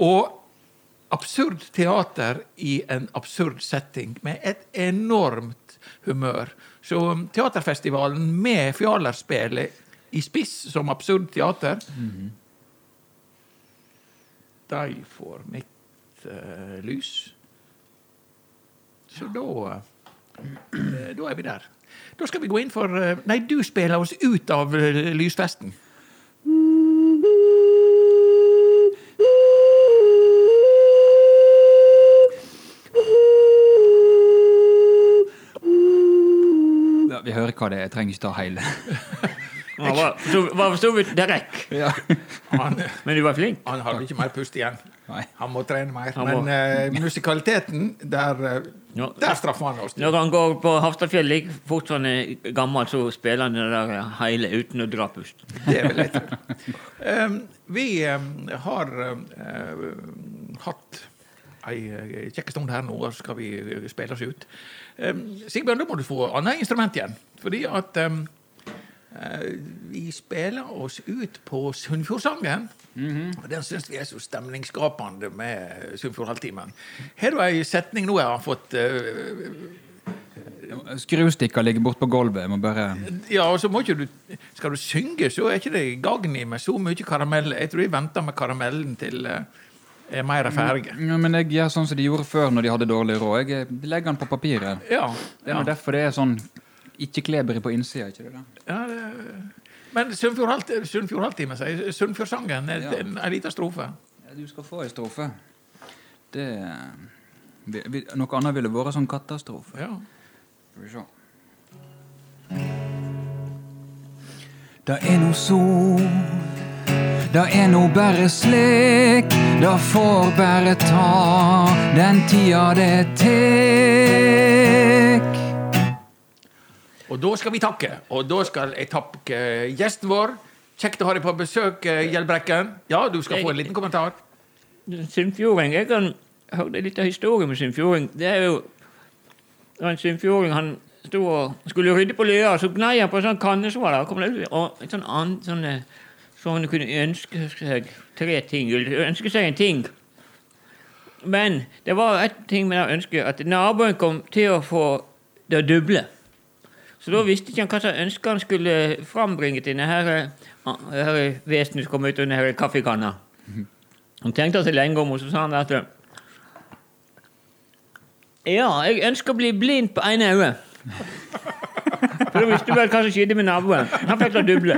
Speaker 1: Og absurd teater i en absurd setting, med et enormt humør. Så teaterfestivalen med Fjalerspillet i spiss som Absurd Teater. De får mitt uh, lys. Så da eh, Da er vi der. Da skal vi gå inn for uh, Nei, du spiller oss ut av uh, lysfesten.
Speaker 2: Ja, vi hører hva det er. Jeg trenger ikke ta hele.
Speaker 3: Han var for- var for så vidt direkte,
Speaker 2: Ja.
Speaker 1: Han,
Speaker 3: men du var flink.
Speaker 1: han har ikke mer pust igjen.
Speaker 2: Nei.
Speaker 1: Han må trene mer.
Speaker 3: Må-
Speaker 1: Men uh, musikaliteten, der, eh,
Speaker 3: Ja.
Speaker 1: der straffer han oss.
Speaker 3: Når han går på Hafstadfjell like fort som han er gammel, så spiller han det der hele uten å dra pust.
Speaker 1: Det vil jeg tro. Um, vi um, har uh, hatt ei uh, kjekk stund her nå, og så skal vi uh, spille oss ut. Um, Sigbjørn, da må du få annet instrument igjen. Fordi at um, uh, vi spiller oss ut på Sunnfjordsangen. Og Den syns vi er så stemningsskapende med Sunnfjordhalvtimen. Har du ei setning nå jeg har fått uh,
Speaker 2: Skrustikka ligger borte på gulvet. Jeg må bare
Speaker 1: Ja, og så må ikke du Skal du synge, så er ikke det gagn i med så mye karamell. Jeg tror jeg venter med karamellen til uh, er mer ferdig.
Speaker 2: ja, Men jeg gjør sånn som de gjorde før når de hadde dårlig råd. Jeg eh, legger den på papiret.
Speaker 1: Ja.
Speaker 2: Det er derfor det er sånn ikke klebrig på innsida. ikke det da?
Speaker 1: ja det, men Sunnfjord Halvt- Sunnfjord sier Sunnfjordsangen
Speaker 2: Ja.
Speaker 1: en, en liten strofe.
Speaker 2: Ja, Du skal få ei strofe. Det vi, vi, Noe annet ville vært sånn katastrofe.
Speaker 1: Ja.
Speaker 2: Skal vi se. Det er no sol, det er no bare slik. Det får bare ta den tida det tek.
Speaker 1: Og da skal vi takke. Og da skal jeg takke gjesten vår. Kjekt å ha deg på besøk, eh, Gjeldbrekken. Ja, du skal få en liten kommentar.
Speaker 3: Sunnfjording Jeg kan høre litt av historien med Sunnfjording. Det er jo det var en Sunnfjording han sto og skulle rydde på Løa, så gnei han på en sånn kannesvar. der, kom det Og en sånn annen sånn eh, Så han kunne ønske seg tre ting. Ønske seg en ting. Men det var et ting med det ønsket, at naboen kom til å få det doble. Så da visste ikke han hva slags ønske han skulle frambringe til denne vesenet som kom ut av denne kaffekanna. Han tenkte seg lenge om, og så sa han at Ja, jeg ønsker å bli blind på ene øye. For da visste du vel hva som skjedde med naboen. Han fikk det duble.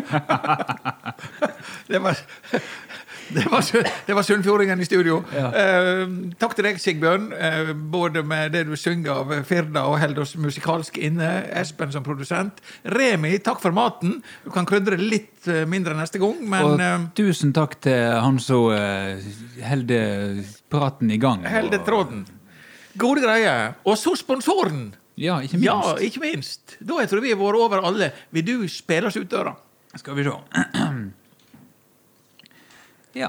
Speaker 1: Det var, det var, det var Sunnfjordingen i studio. Eh, takk til deg, Sigbjørn, eh, både med det du synger av Firda og holder oss musikalsk inne. Espen som produsent. Remi, takk for maten. Du kan krydre litt eh, mindre neste gang, men
Speaker 2: Og
Speaker 1: eh,
Speaker 2: tusen takk til han som holder praten i gang.
Speaker 1: Helde tråden. Gode greier. Og så sponsoren!
Speaker 2: Ja, ikke minst.
Speaker 1: Ja, ikke minst. Da jeg tror vi har vært over alle. Vil du spille oss ut døra?
Speaker 2: Skal vi se. Yeah.